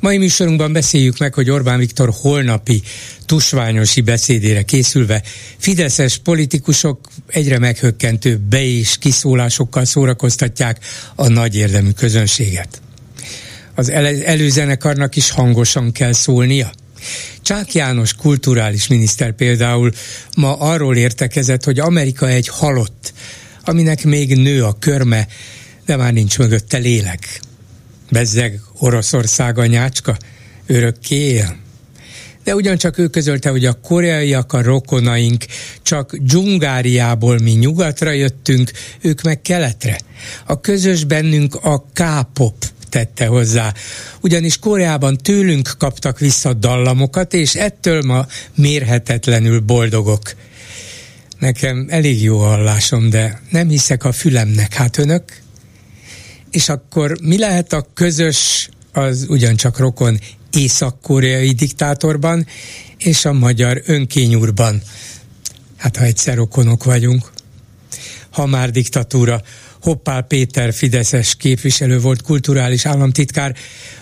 Mai műsorunkban beszéljük meg, hogy Orbán Viktor holnapi tusványosi beszédére készülve fideszes politikusok egyre meghökkentő be- és kiszólásokkal szórakoztatják a nagy érdemű közönséget. Az el- előzenekarnak is hangosan kell szólnia. Csák János kulturális miniszter például ma arról értekezett, hogy Amerika egy halott, aminek még nő a körme, de már nincs mögötte lélek. Bezzeg Oroszország a nyácska, örökké él. De ugyancsak ő közölte, hogy a koreaiak a rokonaink, csak Dzsungáriából mi nyugatra jöttünk, ők meg keletre. A közös bennünk a K-pop tette hozzá. Ugyanis Koreában tőlünk kaptak vissza dallamokat, és ettől ma mérhetetlenül boldogok. Nekem elég jó hallásom, de nem hiszek a fülemnek. Hát önök? És akkor mi lehet a közös, az ugyancsak rokon észak-koreai diktátorban és a magyar önkényúrban? Hát ha egyszer rokonok vagyunk. Ha már diktatúra, Hoppál Péter Fideszes képviselő volt kulturális államtitkár,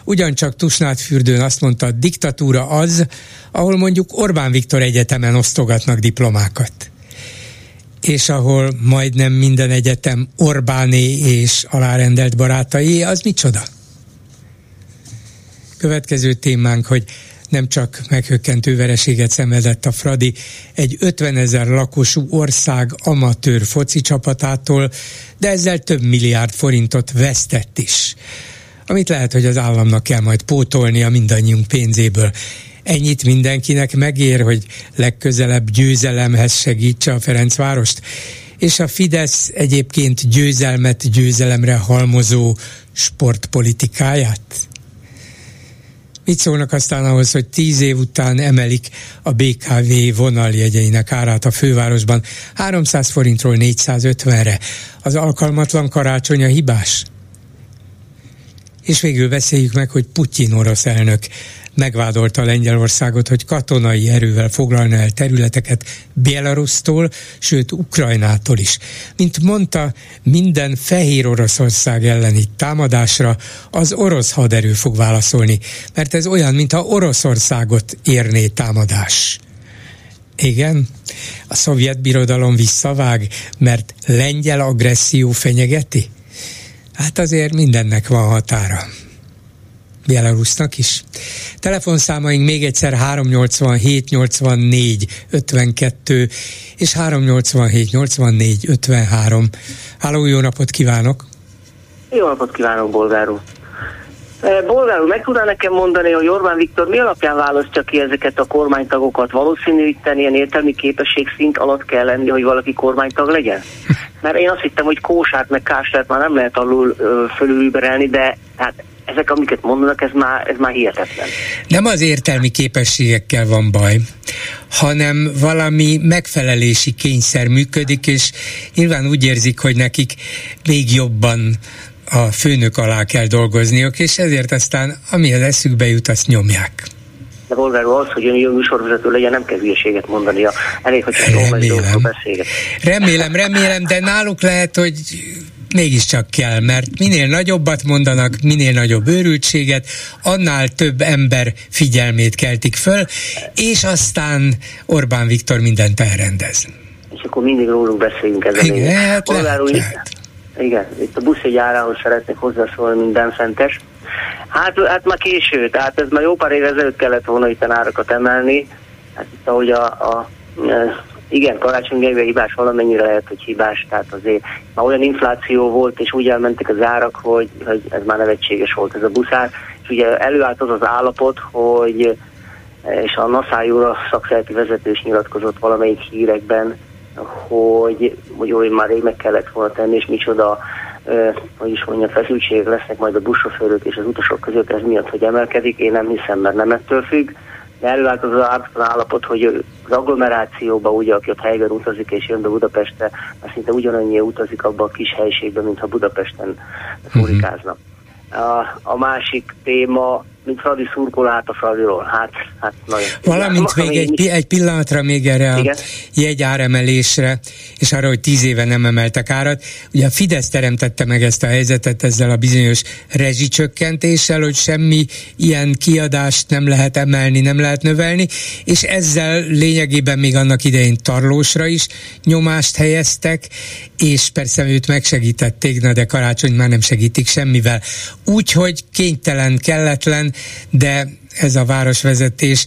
ugyancsak Tusnát fürdőn azt mondta, diktatúra az, ahol mondjuk Orbán Viktor egyetemen osztogatnak diplomákat és ahol majdnem minden egyetem Orbáné és alárendelt barátai, az micsoda? Következő témánk, hogy nem csak meghökkentő vereséget szenvedett a Fradi egy 50 ezer lakosú ország amatőr foci csapatától, de ezzel több milliárd forintot vesztett is. Amit lehet, hogy az államnak kell majd pótolnia mindannyiunk pénzéből. Ennyit mindenkinek megér, hogy legközelebb győzelemhez segítse a Ferencvárost? És a Fidesz egyébként győzelmet győzelemre halmozó sportpolitikáját? Mit szólnak aztán ahhoz, hogy tíz év után emelik a BKV vonaljegyeinek árát a fővárosban 300 forintról 450-re? Az alkalmatlan karácsony a hibás? És végül beszéljük meg, hogy Putyin orosz elnök megvádolta Lengyelországot, hogy katonai erővel foglalna el területeket Belarusztól, sőt Ukrajnától is. Mint mondta, minden fehér Oroszország elleni támadásra az orosz haderő fog válaszolni, mert ez olyan, mintha Oroszországot érné támadás. Igen, a szovjet birodalom visszavág, mert lengyel agresszió fenyegeti? Hát azért mindennek van határa. Belarusnak is. Telefonszámaink még egyszer 387 84 52 és 387 84 53. Háló, jó napot kívánok! Jó napot kívánok, Bolgár úr! Eh, Bolgár úr, meg tudná nekem mondani, hogy Orbán Viktor mi alapján választja ki ezeket a kormánytagokat? Valószínűtlen ilyen értelmi képesség szint alatt kell lenni, hogy valaki kormánytag legyen? Mert én azt hittem, hogy kósát meg kását már nem lehet alul fölülüberelni, de hát ezek, amiket mondanak, ez már, ez már hihetetlen. Nem az értelmi képességekkel van baj, hanem valami megfelelési kényszer működik, és nyilván úgy érzik, hogy nekik még jobban a főnök alá kell dolgozniuk, és ezért aztán ami az eszükbe jut, azt nyomják. De bolgárul az, hogy ön jó műsorvezető legyen, nem kell hülyeséget mondania. Elég, hogy remélem. remélem, remélem, de náluk lehet, hogy mégiscsak kell, mert minél nagyobbat mondanak, minél nagyobb őrültséget, annál több ember figyelmét keltik föl, és aztán Orbán Viktor mindent elrendez. És akkor mindig rólunk beszélünk ezen. Igen, hát lehet, lehet. Igen, itt a buszjegyárához szeretnék hozzászólni, mint benfentes. Hát, hát már késő, tehát ez már jó pár év ezelőtt kellett volna itt árakat emelni. Hát itt ahogy a, a igen, Karácsony Gergely hibás valamennyire lehet, hogy hibás, tehát azért már olyan infláció volt, és úgy elmentek az árak, hogy, hogy ez már nevetséges volt ez a buszár, és ugye előállt az az állapot, hogy és a NASA szakszereti vezető is nyilatkozott valamelyik hírekben, hogy, hogy olyan már rég meg kellett volna tenni, és micsoda hogy is mondja, feszültségek lesznek majd a buszsofőrök és az utasok között ez miatt, hogy emelkedik. Én nem hiszem, mert nem ettől függ előállt az az állapot, hogy az agglomerációba, ugye, aki ott helyben utazik és jön be Budapestre, az szinte ugyanannyi utazik abba a kis helyiségbe, mintha Budapesten furikázna. Mhm. A, a másik téma mint Fradi szurkolát a Fradiról. Hát, hát nagyon. Valamint még egy, egy pillanatra még erre Igen? a jegy áremelésre, és arra, hogy tíz éve nem emeltek árat. Ugye a Fidesz teremtette meg ezt a helyzetet ezzel a bizonyos rezsicsökkentéssel, hogy semmi ilyen kiadást nem lehet emelni, nem lehet növelni, és ezzel lényegében még annak idején tarlósra is nyomást helyeztek, és persze őt megsegítették, na de karácsony már nem segítik semmivel. Úgyhogy kénytelen, kelletlen, de ez a városvezetés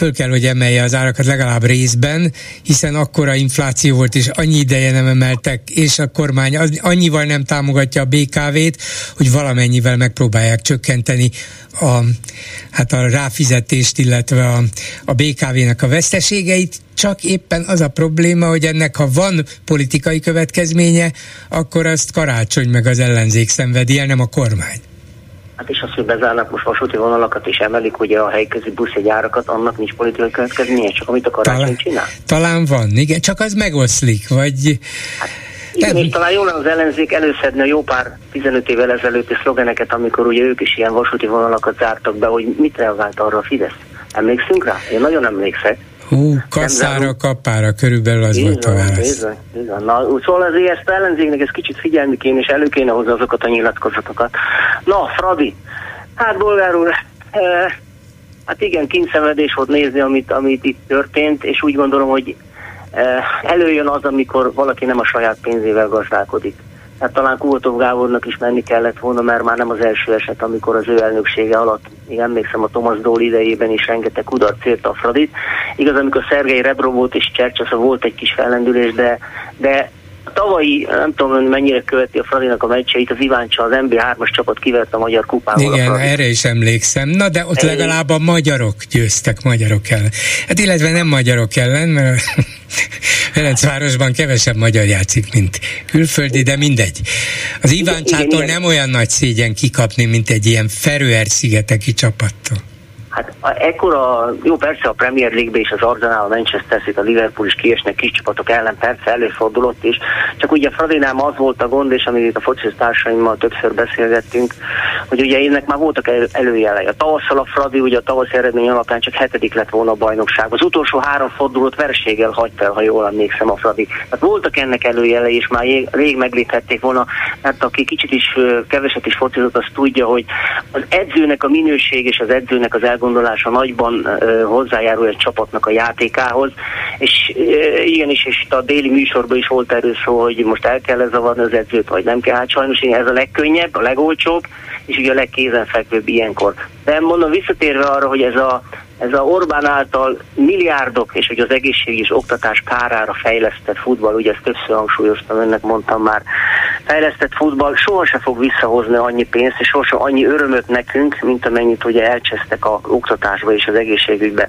föl kell, hogy emelje az árakat legalább részben, hiszen akkora infláció volt, és annyi ideje nem emeltek, és a kormány annyival nem támogatja a BKV-t, hogy valamennyivel megpróbálják csökkenteni a, hát a ráfizetést, illetve a, a BKV-nek a veszteségeit, csak éppen az a probléma, hogy ennek ha van politikai következménye, akkor azt karácsony meg az ellenzék szenvedi el, nem a kormány. Hát és az, hogy bezárnak most vasúti vonalakat és emelik ugye a helyközi buszjegyárakat, annak nincs politikai következménye, csak amit a karácsony talán, csinál. Talán van, igen, csak az megoszlik, vagy... Hát, igen, nem. és talán jól az ellenzék előszedne jó pár 15 évvel ezelőtti szlogeneket, amikor ugye ők is ilyen vasúti vonalakat zártak be, hogy mit reagált arra a Fidesz. Emlékszünk rá? Én nagyon emlékszek. Hú, kasszára, kapára, körülbelül az volt a válasz. Bizony, bizony. Na, szóval azért ezt ellenzéknek ez kicsit figyelni kéne, és elő kéne hozni azokat a nyilatkozatokat. Na, Fradi, hát bolgár úr, e, hát igen, kényszenvedés volt nézni, amit, amit itt történt, és úgy gondolom, hogy e, előjön az, amikor valaki nem a saját pénzével gazdálkodik hát talán Kultov Gábornak is menni kellett volna, mert már nem az első eset, amikor az ő elnöksége alatt, még emlékszem a Thomas Dole idejében is rengeteg kudarc érte a Fradit. Igaz, amikor Szergei Rebro volt és Csercsasza volt egy kis fellendülés, de, de a tavalyi, nem tudom, mennyire követi a Fradinak a meccseit, az Iváncsa, az MB3-as csapat kivert a Magyar Kupával. Igen, erre is emlékszem. Na, de ott legalább a magyarok győztek magyarok ellen. Hát illetve nem magyarok ellen, mert Ferencvárosban kevesebb magyar játszik, mint külföldi, de mindegy. Az Iváncsától nem olyan nagy szégyen kikapni, mint egy ilyen Feröer-szigeteki csapattól. Hát ekkora, jó persze a Premier League-be is az Arsenal, a Manchester City, a Liverpool is kiesnek kis csapatok ellen, persze előfordulott is, csak ugye Fradinám az volt a gond, és amit itt a focis társaimmal többször beszélgettünk, hogy ugye ennek már voltak el, előjelei. A tavasszal a Fradi, ugye a tavaszi eredmény alapján csak hetedik lett volna a bajnokság. Az utolsó három fordulót verséggel hagyta el, ha jól emlékszem a Fradi. Tehát voltak ennek előjelei, és már rég megléphették volna, mert aki kicsit is keveset is focizott, az tudja, hogy az edzőnek a minőség és az edzőnek az elgondolása nagyban hozzájárul egy csapatnak a játékához, és igenis, és itt a déli műsorban is volt erről szó, hogy most el kell zavarni az edzőt, vagy nem kell. Hát sajnos ez a legkönnyebb, a legolcsóbb, és ugye a legkézenfekvőbb ilyenkor. De mondom, visszatérve arra, hogy ez a ez a Orbán által milliárdok és hogy az egészség és oktatás kárára fejlesztett futball, ugye ezt többször hangsúlyoztam, önnek mondtam már, fejlesztett futball sohasem fog visszahozni annyi pénzt, és sohasem annyi örömöt nekünk, mint amennyit ugye elcsesztek a oktatásba és az egészségügybe.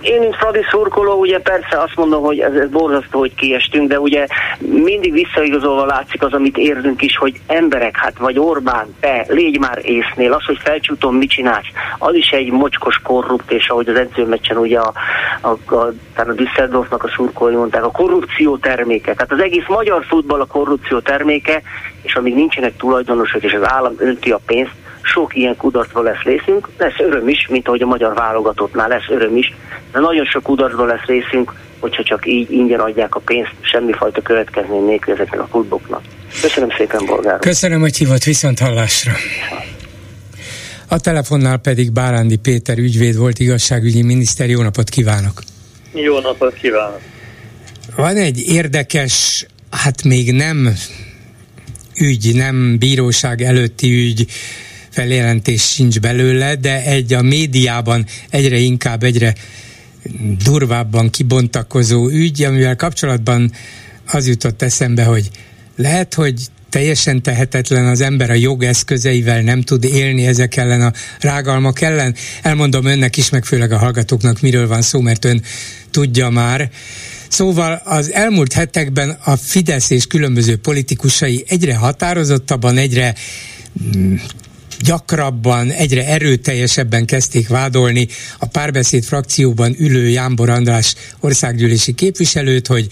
Én, mint Fradi szurkoló, ugye persze azt mondom, hogy ez, ez borzasztó, hogy kiestünk, de ugye mindig visszaigazolva látszik az, amit érzünk is, hogy emberek, hát vagy Orbán, te, légy már észnél, az, hogy felcsúton mit csinálsz, az is egy mocskos korrupt korrupt, és ahogy az edzőmeccsen ugye a, a, a, a Düsseldorfnak a szurkolói mondták, a korrupció terméke. Tehát az egész magyar futball a korrupció terméke, és amíg nincsenek tulajdonosok, és az állam önti a pénzt, sok ilyen kudarcba lesz részünk, lesz öröm is, mint ahogy a magyar válogatottnál lesz öröm is, de nagyon sok kudarcba lesz részünk, hogyha csak így ingyen adják a pénzt, semmifajta következmény nélkül ezeknek a kluboknak. Köszönöm szépen, Bolgár. Köszönöm, hogy hívott viszont hallásra. A telefonnál pedig Bárándi Péter ügyvéd volt igazságügyi miniszter. Jó napot kívánok! Jó napot kívánok! Van egy érdekes, hát még nem ügy, nem bíróság előtti ügy, feljelentés sincs belőle, de egy a médiában egyre inkább, egyre durvábban kibontakozó ügy, amivel kapcsolatban az jutott eszembe, hogy lehet, hogy teljesen tehetetlen az ember a jogeszközeivel nem tud élni ezek ellen a rágalmak ellen. Elmondom önnek is, meg főleg a hallgatóknak, miről van szó, mert ön tudja már. Szóval az elmúlt hetekben a Fidesz és különböző politikusai egyre határozottabban, egyre mm, gyakrabban, egyre erőteljesebben kezdték vádolni a párbeszéd frakcióban ülő Jámbor András országgyűlési képviselőt, hogy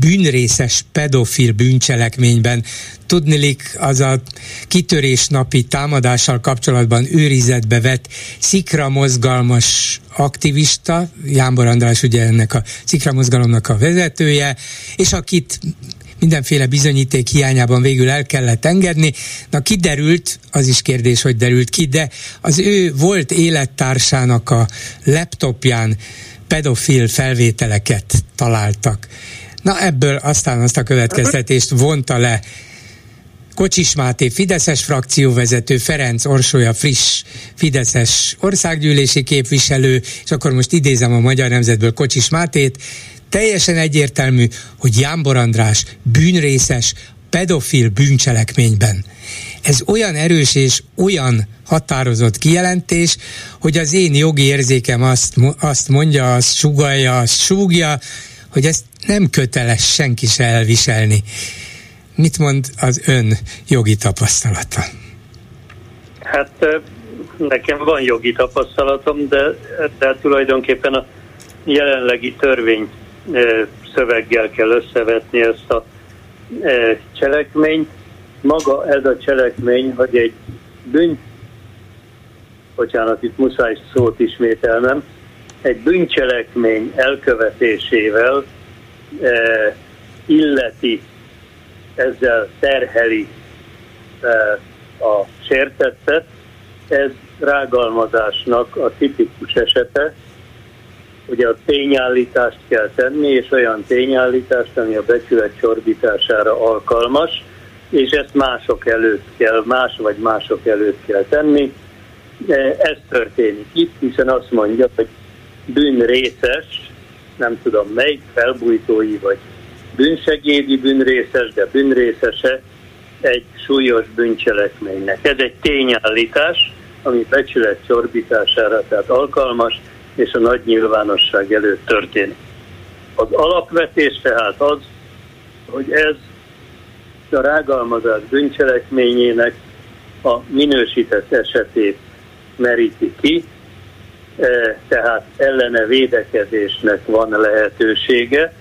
bűnrészes pedofil bűncselekményben. Tudnilik az a kitörés napi támadással kapcsolatban őrizetbe vett szikra mozgalmas aktivista, Jámbor András ugye ennek a szikra mozgalomnak a vezetője, és akit mindenféle bizonyíték hiányában végül el kellett engedni. Na kiderült, az is kérdés, hogy derült ki, de az ő volt élettársának a laptopján pedofil felvételeket találtak. Na ebből aztán azt a következtetést vonta le Kocsis Máté Fideszes frakcióvezető, Ferenc Orsolya friss Fideszes országgyűlési képviselő, és akkor most idézem a Magyar Nemzetből Kocsis Mátét, teljesen egyértelmű, hogy Jámbor András bűnrészes, pedofil bűncselekményben. Ez olyan erős és olyan határozott kijelentés, hogy az én jogi érzékem azt, azt mondja, azt sugalja, azt súgja, hogy ezt nem köteles senki se elviselni. Mit mond az ön jogi tapasztalata? Hát nekem van jogi tapasztalatom, de, de tulajdonképpen a jelenlegi törvény szöveggel kell összevetni ezt a cselekményt. Maga ez a cselekmény, hogy egy bűn, bocsánat, itt muszáj szót ismételnem, egy bűncselekmény elkövetésével eh, illeti, ezzel terheli eh, a sértettet, ez rágalmazásnak a tipikus esete. Ugye a tényállítást kell tenni, és olyan tényállítást, ami a becsület csorbítására alkalmas, és ezt mások előtt kell, más vagy mások előtt kell tenni. Eh, ez történik itt, hiszen azt mondja, hogy bűnrészes, nem tudom melyik, felbújtói vagy bűnsegédi bűnrészes, de bűnrészese egy súlyos bűncselekménynek. Ez egy tényállítás, ami becsület csorbítására tehát alkalmas, és a nagy nyilvánosság előtt történik. Az alapvetés tehát az, hogy ez a rágalmazás bűncselekményének a minősített esetét meríti ki, tehát ellene védekezésnek van lehetősége,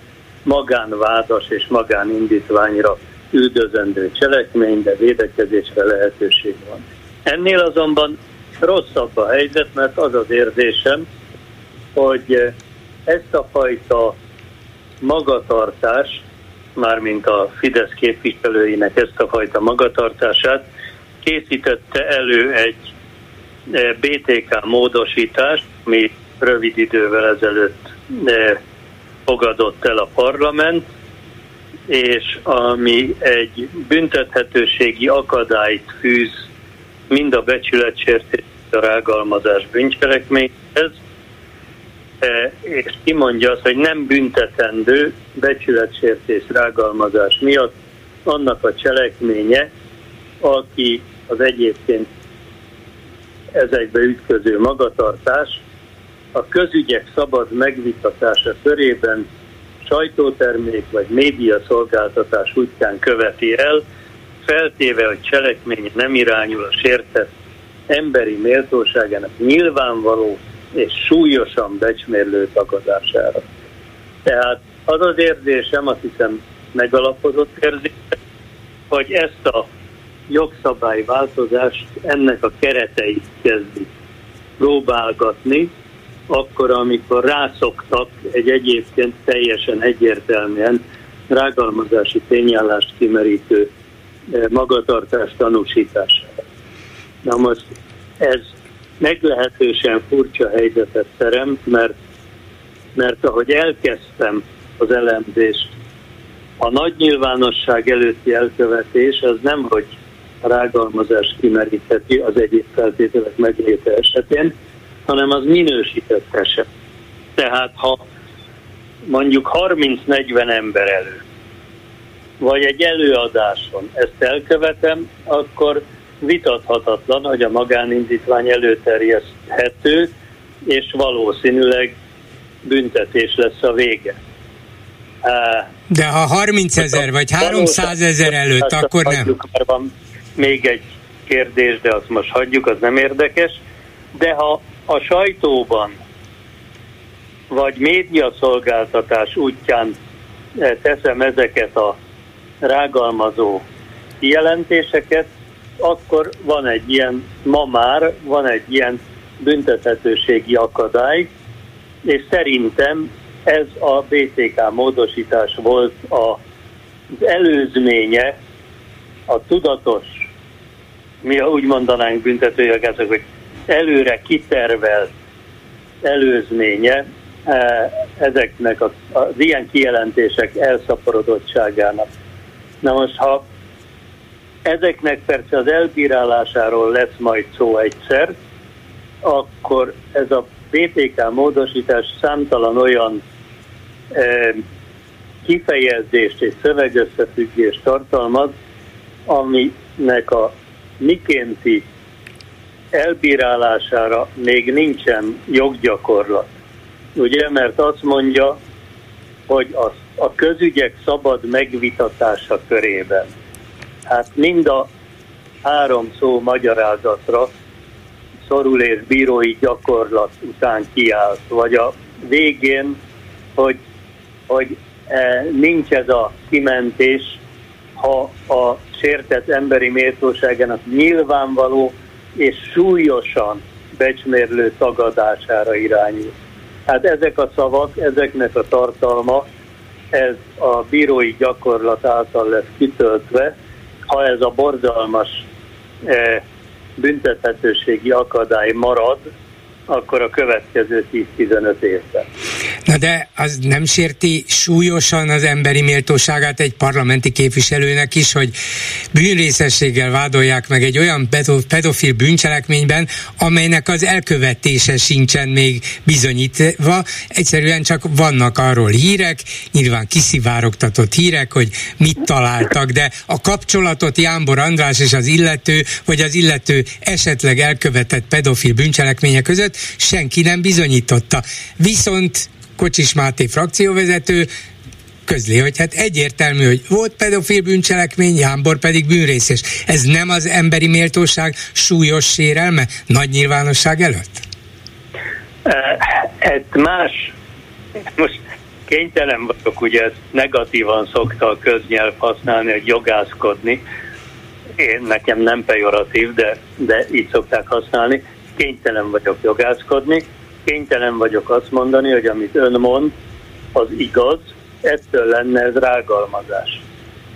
magánvádas és magánindítványra üldözendő cselekmény, de védekezésre lehetőség van. Ennél azonban rosszabb a helyzet, mert az az érzésem, hogy ezt a fajta magatartás, mármint a Fidesz képviselőinek ezt a fajta magatartását készítette elő egy E, BTK módosítást, ami rövid idővel ezelőtt e, fogadott el a parlament, és ami egy büntethetőségi akadályt fűz mind a becsületsértés, a rágalmazás bűncselekményhez, e, és kimondja azt, hogy nem büntetendő becsületsértés rágalmazás miatt annak a cselekménye, aki az egyébként ezekbe ütköző magatartás a közügyek szabad megvitatása körében sajtótermék vagy média szolgáltatás útján követi el, feltéve, hogy cselekmény nem irányul a sértett emberi méltóságának nyilvánvaló és súlyosan becsmérlő tagadására. Tehát az az érzésem, azt hiszem megalapozott érzés, hogy ezt a jogszabályváltozást ennek a keretei kezdik próbálgatni, akkor, amikor rászoktak egy egyébként teljesen egyértelműen rágalmazási tényállást kimerítő eh, magatartás tanúsítására. Na most ez meglehetősen furcsa helyzetet teremt, mert, mert ahogy elkezdtem az elemzést, a nagy nyilvánosság előtti elkövetés az nem, hogy a rágalmazás kimerítheti az egyéb feltételek megléte esetén, hanem az minősített eset. Tehát ha mondjuk 30-40 ember elő, vagy egy előadáson ezt elkövetem, akkor vitathatatlan, hogy a magánindítvány előterjeszthető, és valószínűleg büntetés lesz a vége. De ha 30 ezer vagy 300 ezer előtt, akkor nem. Van még egy kérdés, de azt most hagyjuk, az nem érdekes. De ha a sajtóban vagy médiaszolgáltatás útján eh, teszem ezeket a rágalmazó kijelentéseket, akkor van egy ilyen, ma már van egy ilyen büntethetőségi akadály, és szerintem ez a BTK módosítás volt az előzménye, a tudatos, mi úgy mondanánk büntetőjogások, hogy előre kitervelt előzménye eh, ezeknek az, az ilyen kijelentések elszaporodottságának. Na most, ha ezeknek persze az elbírálásáról lesz majd szó egyszer, akkor ez a BTK módosítás számtalan olyan e, kifejezést és szövegösszefüggést tartalmaz, aminek a mikénti elbírálására még nincsen joggyakorlat. Ugye, mert azt mondja, hogy a, a közügyek szabad megvitatása körében. Hát mind a három szó magyarázatra szorul és bírói gyakorlat után kiállt, vagy a végén, hogy, hogy e, nincs ez a kimentés, ha a sértett emberi méltóságának nyilvánvaló és súlyosan becsmérlő tagadására irányul. Hát ezek a szavak, ezeknek a tartalma, ez a bírói gyakorlat által lesz kitöltve, ha ez a borzalmas eh, büntethetőségi akadály marad, akkor a következő 10-15 évben. Na de az nem sérti súlyosan az emberi méltóságát egy parlamenti képviselőnek is, hogy bűnrészességgel vádolják meg egy olyan pedofil bűncselekményben, amelynek az elkövetése sincsen még bizonyítva, egyszerűen csak vannak arról hírek, nyilván kiszivárogtatott hírek, hogy mit találtak, de a kapcsolatot Jánbor András és az illető, vagy az illető esetleg elkövetett pedofil bűncselekmények között senki nem bizonyította. Viszont Kocsis Máté frakcióvezető közli, hogy hát egyértelmű, hogy volt pedofil bűncselekmény, Jámbor pedig bűnrészes. Ez nem az emberi méltóság súlyos sérelme nagy nyilvánosság előtt? Ez más, most kénytelen vagyok, ugye ezt negatívan szokta a köznyelv használni, hogy jogászkodni. Én nekem nem pejoratív, de, de így szokták használni kénytelen vagyok jogászkodni, kénytelen vagyok azt mondani, hogy amit ön mond, az igaz, ettől lenne ez rágalmazás.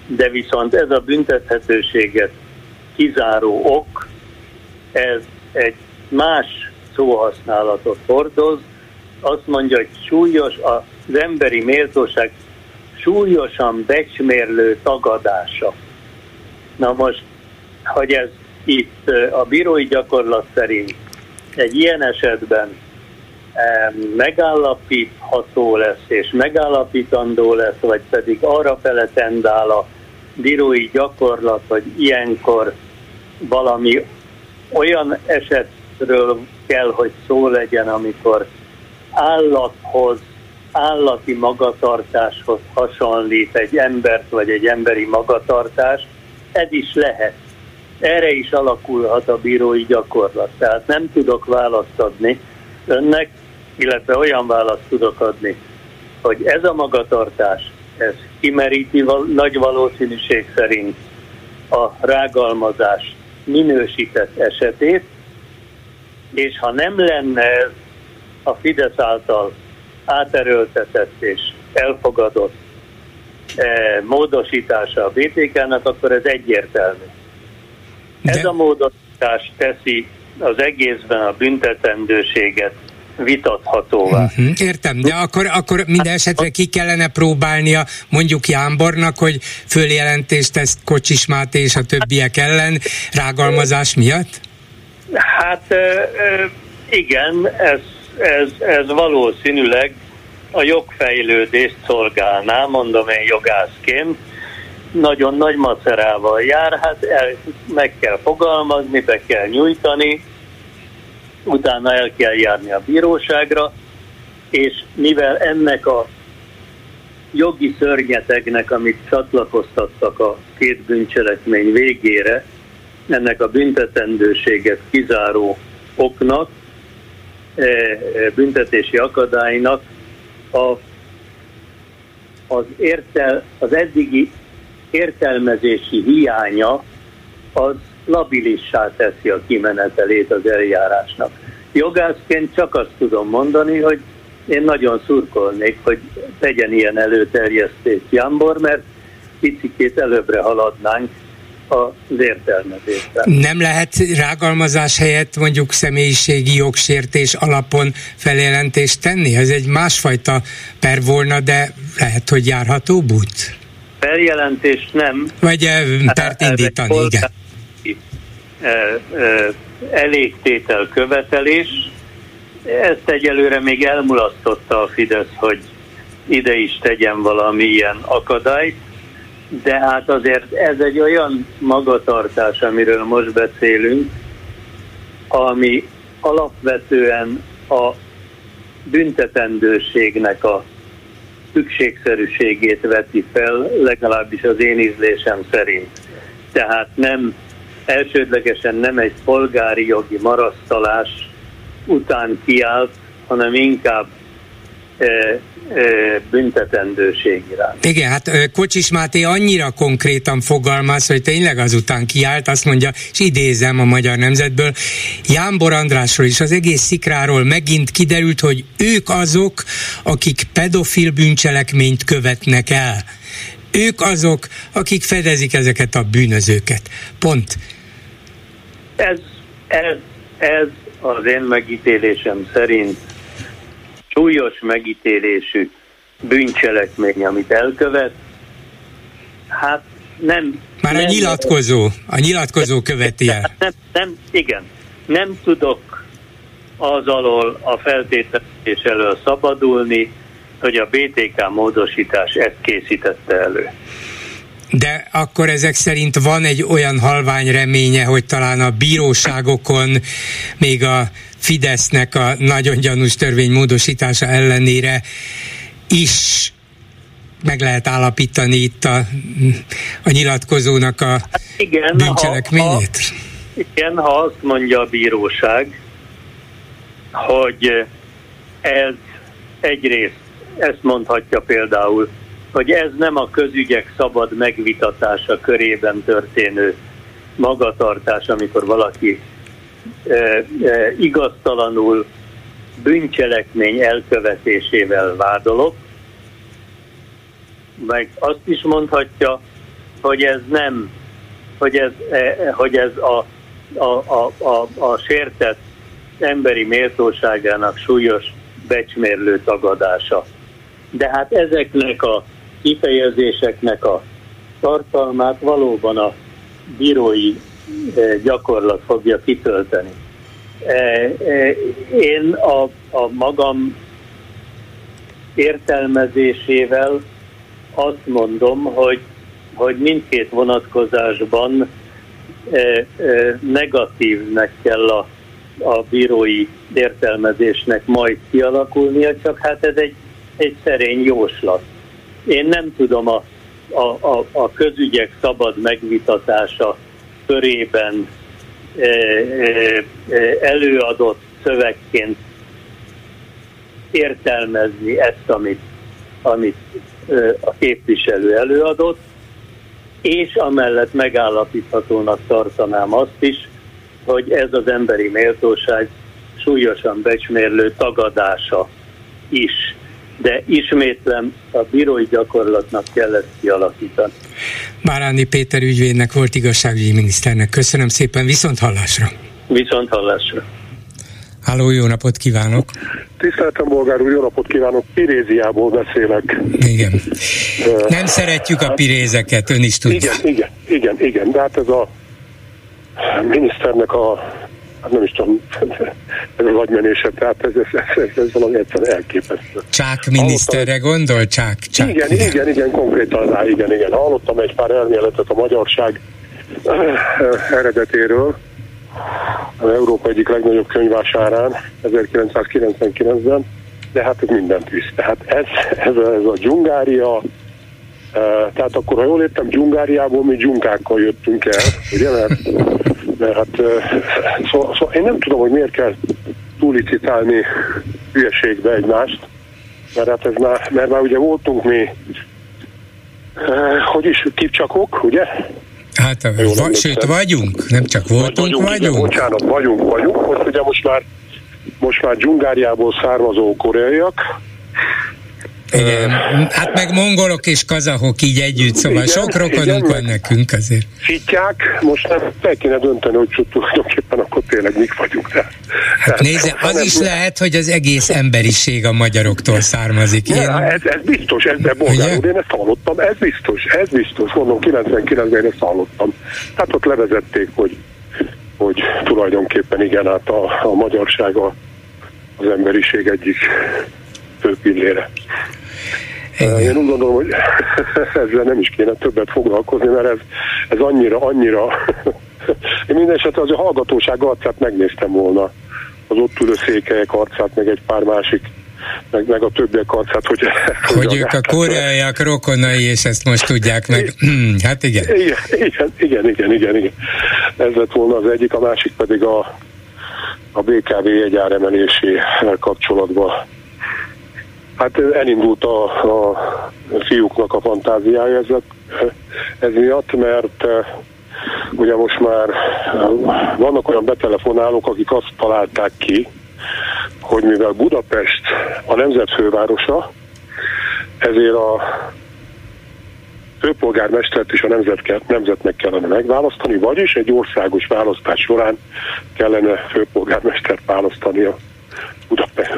De viszont ez a büntethetőséget kizáró ok, ez egy más szóhasználatot hordoz, azt mondja, hogy súlyos az emberi méltóság súlyosan becsmérlő tagadása. Na most, hogy ez itt a bírói gyakorlat szerint egy ilyen esetben megállapítható lesz és megállapítandó lesz, vagy pedig arra fele tendál a bírói gyakorlat, hogy ilyenkor valami olyan esetről kell, hogy szó legyen, amikor állathoz, állati magatartáshoz hasonlít egy embert, vagy egy emberi magatartás, ez is lehet erre is alakulhat a bírói gyakorlat. Tehát nem tudok választ adni önnek, illetve olyan választ tudok adni, hogy ez a magatartás, ez kimeríti val- nagy valószínűség szerint a rágalmazás minősített esetét, és ha nem lenne ez a Fidesz által áterőltetett és elfogadott eh, módosítása a BTK-nak, akkor ez egyértelmű. De... Ez a módosítás teszi az egészben a büntetendőséget vitathatóvá. Uh-huh, értem, de akkor, akkor minden esetre ki kellene próbálnia mondjuk Jámbornak, hogy följelentést tesz Kocsis Máté és a többiek ellen rágalmazás miatt? Hát igen, ez, ez, ez valószínűleg a jogfejlődést szolgálná, mondom én jogászként, nagyon nagy macerával jár, hát el, meg kell fogalmazni, be kell nyújtani, utána el kell járni a bíróságra, és mivel ennek a jogi szörnyetegnek, amit csatlakoztattak a két bűncselekmény végére, ennek a büntetendőséget kizáró oknak, e, e, büntetési akadálynak a, az, értel, az eddigi értelmezési hiánya az labilissá teszi a kimenetelét az eljárásnak. Jogászként csak azt tudom mondani, hogy én nagyon szurkolnék, hogy legyen ilyen előterjesztés Jambor, mert picikét előbbre haladnánk az értelmezésben. Nem lehet rágalmazás helyett mondjuk személyiségi jogsértés alapon feljelentést tenni? Ez egy másfajta per volna, de lehet, hogy járható út? Feljelentés nem. Vagy pert indítani, igen. Elégtétel követelés. Ezt egyelőre még elmulasztotta a Fidesz, hogy ide is tegyen valamilyen akadályt de hát azért ez egy olyan magatartás, amiről most beszélünk, ami alapvetően a büntetendőségnek a szükségszerűségét veti fel, legalábbis az én ízlésem szerint. Tehát nem elsődlegesen nem egy polgári jogi marasztalás után kiállt, hanem inkább büntetendőség iránt. Igen, hát Kocsis Máté annyira konkrétan fogalmaz, hogy tényleg azután kiállt, azt mondja, és idézem a Magyar Nemzetből, Jámbor Andrásról és az egész szikráról megint kiderült, hogy ők azok, akik pedofil bűncselekményt követnek el. Ők azok, akik fedezik ezeket a bűnözőket. Pont. Ez, ez, ez az én megítélésem szerint súlyos megítélésű bűncselekmény, amit elkövet, hát nem... Már nem, a nyilatkozó, a nyilatkozó követi el. Nem, nem, igen, nem tudok az alól a feltételezés elől szabadulni, hogy a BTK módosítás ezt készítette elő. De akkor ezek szerint van egy olyan halvány reménye, hogy talán a bíróságokon még a Fidesznek a nagyon gyanús törvény módosítása ellenére is meg lehet állapítani itt a, a nyilatkozónak a igen, bűncselekményét? Ha, ha, igen, ha azt mondja a bíróság, hogy ez egyrészt, ezt mondhatja például, hogy ez nem a közügyek szabad megvitatása körében történő magatartás, amikor valaki e, e, igaztalanul bűncselekmény elkövetésével vádolok, meg azt is mondhatja, hogy ez nem, hogy ez, e, hogy ez a, a, a, a, a sértett emberi méltóságának súlyos becsmérlő tagadása. De hát ezeknek a kifejezéseknek a tartalmát valóban a bírói e, gyakorlat fogja kitölteni. E, e, én a, a magam értelmezésével azt mondom, hogy, hogy mindkét vonatkozásban negatívnek kell a, a bírói értelmezésnek majd kialakulnia, csak hát ez egy, egy szerény jóslat. Én nem tudom a, a, a, a közügyek szabad megvitatása körében e, e, előadott szövegként értelmezni ezt, amit, amit e, a képviselő előadott, és amellett megállapíthatónak tartanám azt is, hogy ez az emberi méltóság súlyosan becsmérlő tagadása is de ismétlem, a bírói gyakorlatnak kell ezt kialakítani. Báráni Péter ügyvédnek volt igazságügyi miniszternek. Köszönöm szépen, viszont hallásra! Viszont hallásra! Háló, jó napot kívánok! Tiszteltem, bolgár úr, jó napot kívánok! Piréziából beszélek. Igen. Uh, Nem szeretjük a pirézeket, ön is tudja. Igen, igen, igen, igen, de hát ez a miniszternek a hát nem is tudom, ez a vagymenése, tehát ez, ez, ez, ez valami egyszerűen elképesztő. Csák miniszterre gondol? Csák, csák. Igen, igen, igen, igen, konkrétan rá, igen, igen. Hallottam egy pár elméletet a magyarság eredetéről, az Európa egyik legnagyobb könyvásárán 1999-ben, de hát ez mindent visz. Tehát ez, ez, a, ez a dzsungária, tehát akkor, ha jól értem, dzsungáriából mi dzsunkákkal jöttünk el, ugye, mert mert hát szóval, szóval én nem tudom, hogy miért kell túlicitálni hülyeségbe egymást, mert hát ez már, mert már ugye voltunk mi, hogy is, kipcsakok, ugye? Hát, Jó, va, sőt, vagyunk, nem csak voltunk, vagyunk. vagyunk. Igen, bocsánat, vagyunk, vagyunk. Most ugye most már, most már Dzsungáriából származó koreaiak, igen, hát meg mongolok és kazahok így együtt, szóval igen, sok rokonunk van nekünk azért. Fitják, most nem fel kéne dönteni, hogy tulajdonképpen akkor tényleg mik vagyunk. De, hát nézze, az hanem, is lehet, hogy az egész emberiség a magyaroktól származik. Én... Ja, ez, ez biztos, ez de bolgár úr, én ezt hallottam, ez biztos, ez biztos, mondom, 99-ben én ezt hallottam. Hát ott levezették, hogy, hogy tulajdonképpen igen, hát a, a magyarság a, az emberiség egyik fő pillére. Igen. Én úgy gondolom, hogy ezzel nem is kéne többet foglalkozni, mert ez, ez annyira, annyira... Én minden esetre az a hallgatóság arcát megnéztem volna, az ott ülő székelyek arcát, meg egy pár másik meg, meg a többiek arcát, hogy... Hogy ők a koreaiak rokonai, és ezt most tudják meg. Hát igen. Igen, igen, igen, igen, igen, igen. Ez lett volna az egyik, a másik pedig a, a BKV jegyáremelésével kapcsolatban Hát elindult a, a fiúknak a fantáziája ez, ez miatt, mert ugye most már vannak olyan betelefonálók, akik azt találták ki, hogy mivel Budapest a nemzet fővárosa, ezért a főpolgármestert is a nemzet, nemzetnek kellene megválasztani, vagyis egy országos választás során kellene főpolgármestert választani a Budapest,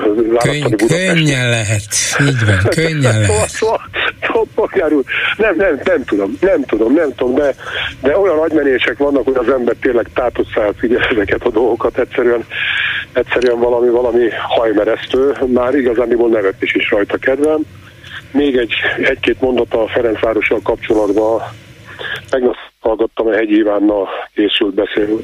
Könny, Könnyen lehet, így van, könnyen lehet. Szóval, szóval, úr, nem, nem, nem tudom, nem tudom, nem tudom, de, de olyan agymenések vannak, hogy az ember tényleg tátott száll figyel ezeket a dolgokat, egyszerűen, egyszerűen valami, valami hajmeresztő, már igazániból nevet is is rajta kedvem. Még egy, egy-két mondata a Ferencvárossal kapcsolatban. Tegnap hallgattam a Hegyi Ivánnal készült, beszél,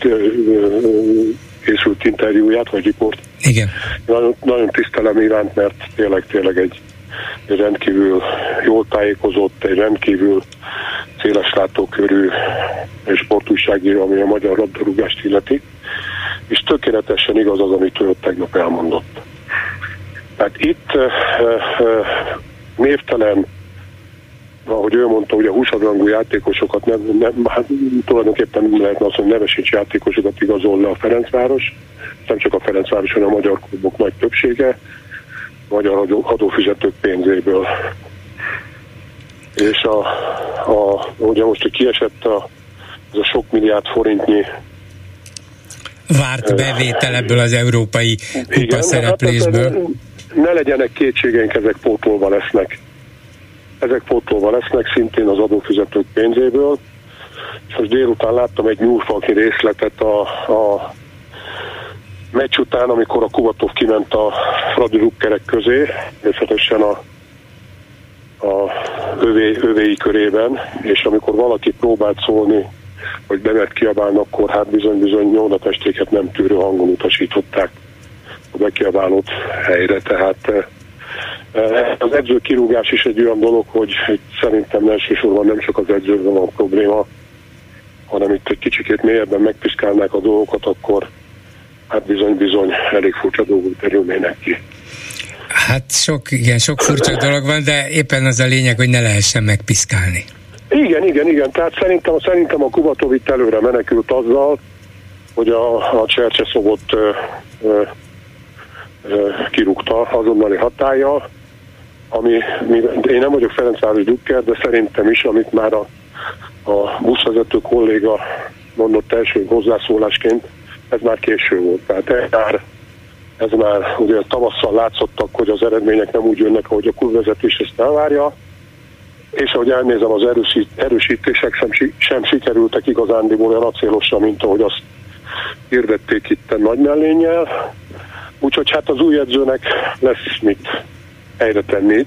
készült interjúját, vagy riport. Igen. Nagyon, nagyon tisztelem Ivánt, mert tényleg, tényleg egy, egy rendkívül jól tájékozott, egy rendkívül széles látókörű sportújságíró, ami a magyar labdarúgást illeti, és tökéletesen igaz az, amit ő tegnap elmondott. Tehát itt uh, uh, névtelen ahogy ő mondta, hogy a 20 játékosokat nem, nem, hát tulajdonképpen nem lehetne azt, hogy nevesíts játékosokat igazol le a Ferencváros, nem csak a Ferencváros, hanem a magyar klubok nagy többsége, magyar adófizetők pénzéből. És a, a, ugye most, hogy kiesett a, az a sok milliárd forintnyi várt bevétel ebből az európai kupa szereplésből. Hát ne legyenek kétségeink, ezek pótolva lesznek ezek pótolva lesznek szintén az adófizetők pénzéből. És most délután láttam egy nyúlfalki részletet a, a meccs után, amikor a Kubatov kiment a Fradi Rukkerek közé, természetesen a, a övé, övéi körében, és amikor valaki próbált szólni, hogy bemet kiabálni, akkor hát bizony-bizony nyomdatestéket nem tűrő hangon utasították a bekiabálót helyre, tehát Eh, az edző kirúgás is egy olyan dolog, hogy szerintem elsősorban nem csak az edzőben van probléma, hanem itt egy kicsikét mélyebben megpiszkálnák a dolgokat, akkor hát bizony-bizony elég furcsa dolgok terülnének ki. Hát sok, igen, sok furcsa dolog van, de éppen az a lényeg, hogy ne lehessen megpiszkálni. Igen, igen, igen. Tehát szerintem, szerintem a Kubatovit előre menekült azzal, hogy a, a Csercseszobot kirúgta azonnali hatállyal, ami, én nem vagyok Ferencváros Dukker, de szerintem is, amit már a, a buszvezető kolléga mondott első hozzászólásként, ez már késő volt. Tehát ez már, ez már ugye tavasszal látszottak, hogy az eredmények nem úgy jönnek, ahogy a klubvezetés ezt elvárja, és ahogy elnézem, az erősít, erősítések sem, sem sikerültek igazándiból olyan acélosan, mint ahogy azt hirdették itt nagy mellénnyel. Úgyhogy hát az új edzőnek lesz mit helyre tenni.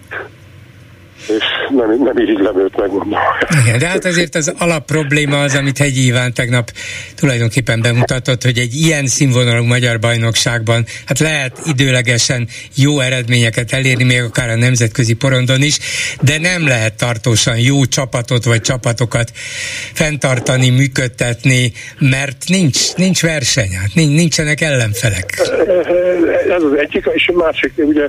És nem, nem irigylem őt megmondom. Igen, de hát azért az alapprobléma az, amit Hegyi Iván tegnap tulajdonképpen bemutatott, hogy egy ilyen színvonalú magyar bajnokságban hát lehet időlegesen jó eredményeket elérni, még akár a nemzetközi porondon is, de nem lehet tartósan jó csapatot vagy csapatokat fenntartani, működtetni, mert nincs, nincs verseny, hát nincsenek ellenfelek. Ez az egyik, és a másik, ugye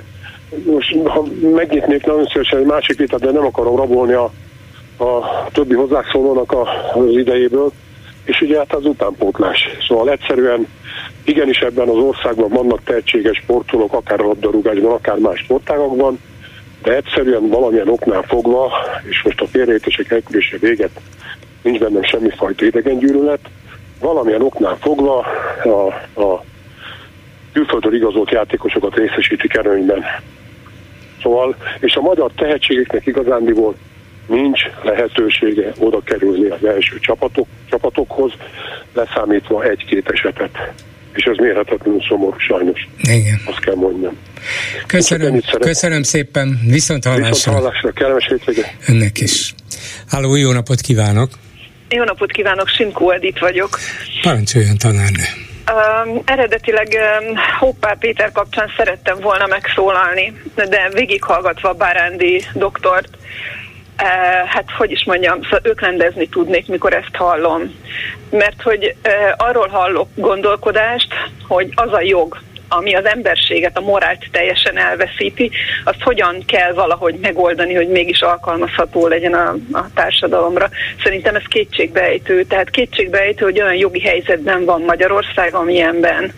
most ha megnyitnék nagyon szívesen egy másik vitát, de nem akarom rabolni a, a többi hozzászólónak a, az idejéből, és ugye hát az utánpótlás. Szóval egyszerűen igenis ebben az országban vannak tehetséges sportolók, akár a labdarúgásban, akár más sportágokban, de egyszerűen valamilyen oknál fogva, és most a félreértések elkülése véget, nincs bennem semmifajta idegengyűlölet, valamilyen oknál fogva a, a külföldről igazolt játékosokat részesítik előnyben. Szóval, és a magyar tehetségeknek igazándiból nincs lehetősége oda kerülni az első csapatok, csapatokhoz, leszámítva egy-két esetet. És ez mérhetetlenül szomorú, sajnos. Igen. Azt kell mondjam. Köszönöm, köszönöm szépen, viszont hallásra. Viszont hallásra, kellemes hétvégét. Önnek is. Háló, jó napot kívánok! Jó napot kívánok, Simkó Edith vagyok. Parancsoljon tanárnő. Um, eredetileg um, Hoppá Péter kapcsán szerettem volna megszólalni, de végighallgatva Bárándi doktort, uh, hát hogy is mondjam, szóval ők rendezni tudnék, mikor ezt hallom. Mert hogy uh, arról hallok gondolkodást, hogy az a jog, ami az emberséget, a morált teljesen elveszíti, azt hogyan kell valahogy megoldani, hogy mégis alkalmazható legyen a, a társadalomra. Szerintem ez kétségbeejtő. Tehát kétségbeejtő, hogy olyan jogi helyzetben van Magyarország, amilyenben,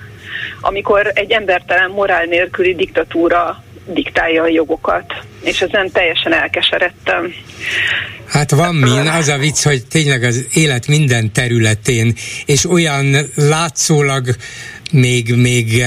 amikor egy embertelen morál nélküli diktatúra diktálja a jogokat, és ezen teljesen elkeseredtem. Hát van min, az a vicc, hogy tényleg az élet minden területén, és olyan látszólag még, még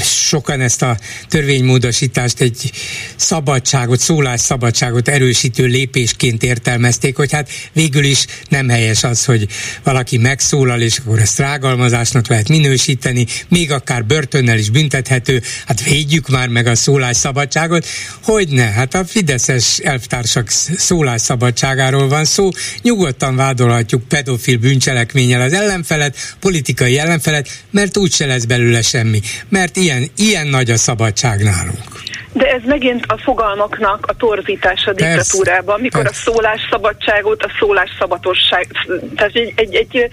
sokan ezt a törvénymódosítást egy szabadságot, szólásszabadságot erősítő lépésként értelmezték, hogy hát végül is nem helyes az, hogy valaki megszólal, és akkor ezt rágalmazásnak lehet minősíteni, még akár börtönnel is büntethető, hát védjük már meg a szólásszabadságot, hogy ne, hát a Fideszes elvtársak szólásszabadságáról van szó, nyugodtan vádolhatjuk pedofil bűncselekménnyel az ellenfelet, politikai ellenfelet, mert úgy se lesz belőle semmi, mert ilyen, ilyen nagy a szabadság nálunk. De ez megint a fogalmaknak a torzítása diktatúrában, mikor a szólásszabadságot, a szólásszabatosság, tehát egy, egy, egy,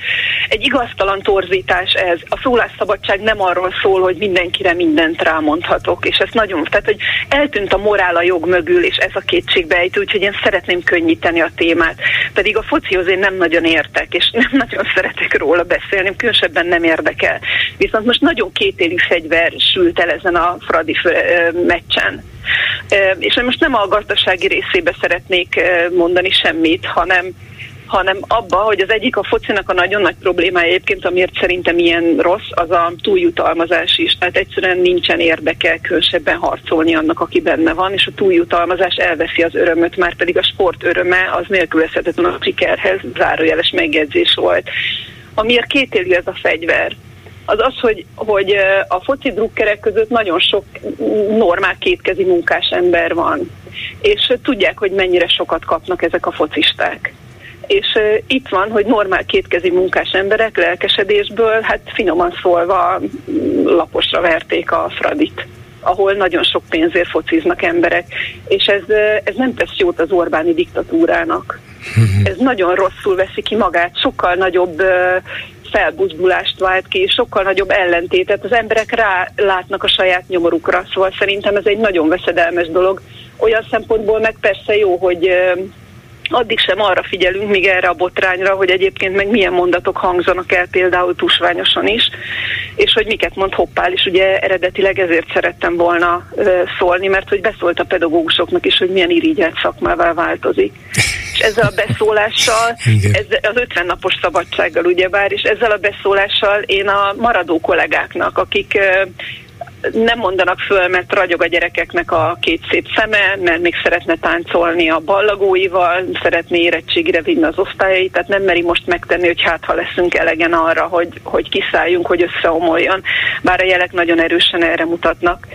egy igaztalan torzítás ez. A szólásszabadság nem arról szól, hogy mindenkire mindent rámondhatok, és ez nagyon, tehát hogy eltűnt a morál a jog mögül, és ez a kétségbejtő, úgyhogy én szeretném könnyíteni a témát. Pedig a focihoz én nem nagyon értek, és nem nagyon szeretek róla beszélni, különösebben nem érdekel. Viszont most nagyon kétélű fegyver sült el ezen a Fradi meccsen és most nem a gazdasági részébe szeretnék mondani semmit, hanem hanem abba, hogy az egyik a focinak a nagyon nagy problémája egyébként, amiért szerintem ilyen rossz, az a túljutalmazás is. Tehát egyszerűen nincsen érdeke különösebben harcolni annak, aki benne van, és a túljutalmazás elveszi az örömöt, már pedig a sport öröme az nélkülözhetetlen a sikerhez, zárójeles megjegyzés volt. Amiért kétélű ez a fegyver? Az az, hogy, hogy a foci drukkerek között nagyon sok normál kétkezi munkás ember van, és tudják, hogy mennyire sokat kapnak ezek a focisták. És uh, itt van, hogy normál kétkezi munkás emberek lelkesedésből, hát finoman szólva laposra verték a Fradit ahol nagyon sok pénzért fociznak emberek, és ez, ez nem tesz jót az Orbáni diktatúrának. Mhm. Ez nagyon rosszul veszi ki magát, sokkal nagyobb felbuzdulást vált ki, és sokkal nagyobb ellentétet. Az emberek rá látnak a saját nyomorukra, szóval szerintem ez egy nagyon veszedelmes dolog. Olyan szempontból meg persze jó, hogy addig sem arra figyelünk, míg erre a botrányra, hogy egyébként meg milyen mondatok hangzanak el például tusványosan is, és hogy miket mond Hoppál is, ugye eredetileg ezért szerettem volna szólni, mert hogy beszólt a pedagógusoknak is, hogy milyen irigyelt szakmává változik. És ezzel a beszólással, ezzel az 50 napos szabadsággal ugyebár, és ezzel a beszólással én a maradó kollégáknak, akik nem mondanak föl, mert ragyog a gyerekeknek a két szép szeme, mert még szeretne táncolni a ballagóival, szeretné érettségire vinni az osztályait, tehát nem meri most megtenni, hogy hát ha leszünk elegen arra, hogy, hogy kiszálljunk, hogy összeomoljon, bár a jelek nagyon erősen erre mutatnak.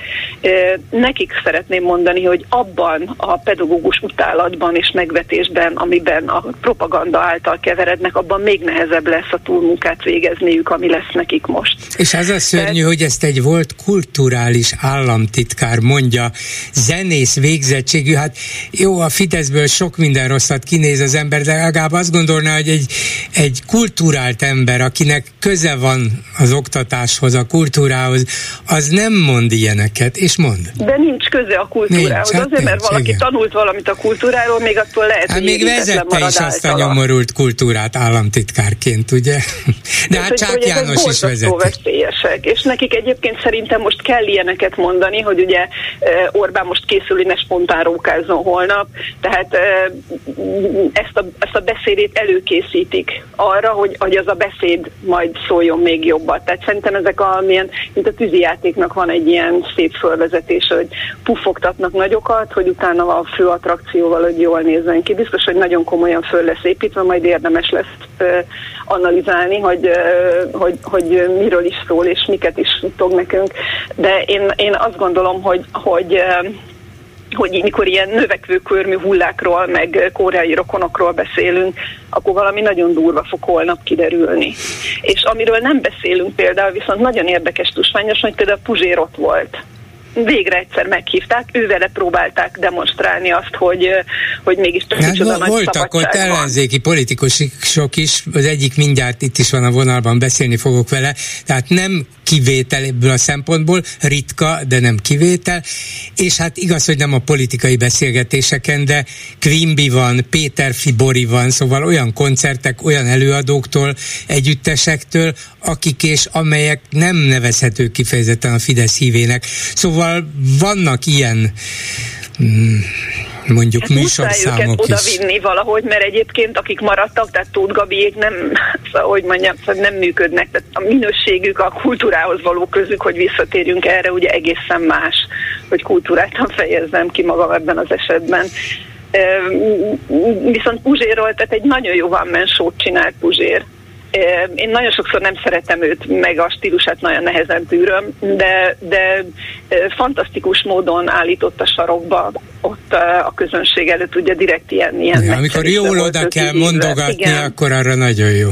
Nekik szeretném mondani, hogy abban a pedagógus utálatban és megvetésben, amiben a propaganda által keverednek, abban még nehezebb lesz a túlmunkát végezniük, ami lesz nekik most. És az a szörnyű, Tehát... hogy ezt egy volt kulturális államtitkár mondja, zenész végzettségű, hát jó, a Fideszből sok minden rosszat kinéz az ember, de legalább azt gondolná, hogy egy, egy kulturált ember, akinek köze van az oktatáshoz, a kultúrához, az nem mond ilyeneket, és mond. De nincs köze a kultúrához, nincs, hát azért, mert valaki igen. tanult valamit a kultúráról, még attól lehet, hát hogy még vezette is azt a nyomorult kultúrát államtitkárként, ugye? De hát Csák János is veszélyesek, és nekik egyébként szerintem most kell ilyeneket mondani, hogy ugye Orbán most készül ne spontán rókázzon holnap, tehát ezt a, ezt a beszédét előkészítik arra, hogy, hogy az a beszéd majd szóljon még jobban. Tehát szerintem ezek a, milyen, mint a tűzijátéknak van egy ilyen szép fölvezetés, hogy puffogtatnak nagyokat, hogy utána a fő attrakcióval, hogy jól nézzen ki. Biztos, hogy nagyon komolyan föl lesz építve, majd érdemes lesz analizálni, hogy, hogy, hogy miről is szól, és miket is tudok nekünk. De én, én azt gondolom, hogy, hogy hogy mikor ilyen növekvő körmű hullákról, meg koreai rokonokról beszélünk, akkor valami nagyon durva fog holnap kiderülni. És amiről nem beszélünk például, viszont nagyon érdekes tusványos, hogy például Puzsér ott volt végre egyszer meghívták, ővele próbálták demonstrálni azt, hogy, hogy mégis csak hát, nagy Voltak ott ellenzéki politikusok is, az egyik mindjárt itt is van a vonalban, beszélni fogok vele, tehát nem kivétel ebből a szempontból, ritka, de nem kivétel, és hát igaz, hogy nem a politikai beszélgetéseken, de Quimby van, Péter Fibori van, szóval olyan koncertek, olyan előadóktól, együttesektől, akik és amelyek nem nevezhetők kifejezetten a Fidesz hívének. Szóval vannak ilyen mondjuk hát műsorszámok is. oda vinni valahogy, mert egyébként akik maradtak, tehát Tóth Gabiék nem, szóval, hogy mondjam, szóval nem működnek, tehát a minőségük a kultúrához való közük, hogy visszatérjünk erre, ugye egészen más, hogy kultúráltan fejezzem ki magam ebben az esetben. Viszont Puzsérról, tehát egy nagyon jó van sót csinált Puzsér, én nagyon sokszor nem szeretem őt, meg a stílusát nagyon nehezen tűröm, de, de fantasztikus módon állított a sarokba ott a közönség előtt, ugye direkt ilyen, ilyen ja, Amikor jól oda kell mondogatni, igen. akkor arra nagyon jó.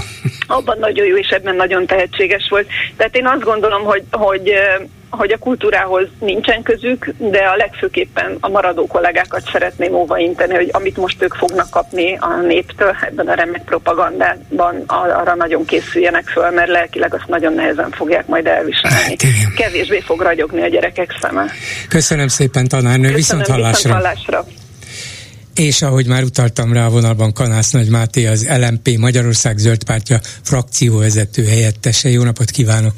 Abban nagyon jó, és ebben nagyon tehetséges volt. Tehát én azt gondolom, hogy, hogy hogy a kultúrához nincsen közük, de a legfőképpen a maradó kollégákat szeretném óvainteni, hogy amit most ők fognak kapni a néptől ebben a remek propagandában, arra nagyon készüljenek föl, mert lelkileg azt nagyon nehezen fogják majd elviselni. Hát, Kevésbé fog ragyogni a gyerekek szeme. Köszönöm szépen, tanárnő, viszont hallásra. Viszont hallásra. És ahogy már utaltam rá a vonalban Kanász Nagy Máté, az LMP Magyarország Zöld Pártja frakcióvezető helyettese. Jó napot kívánok!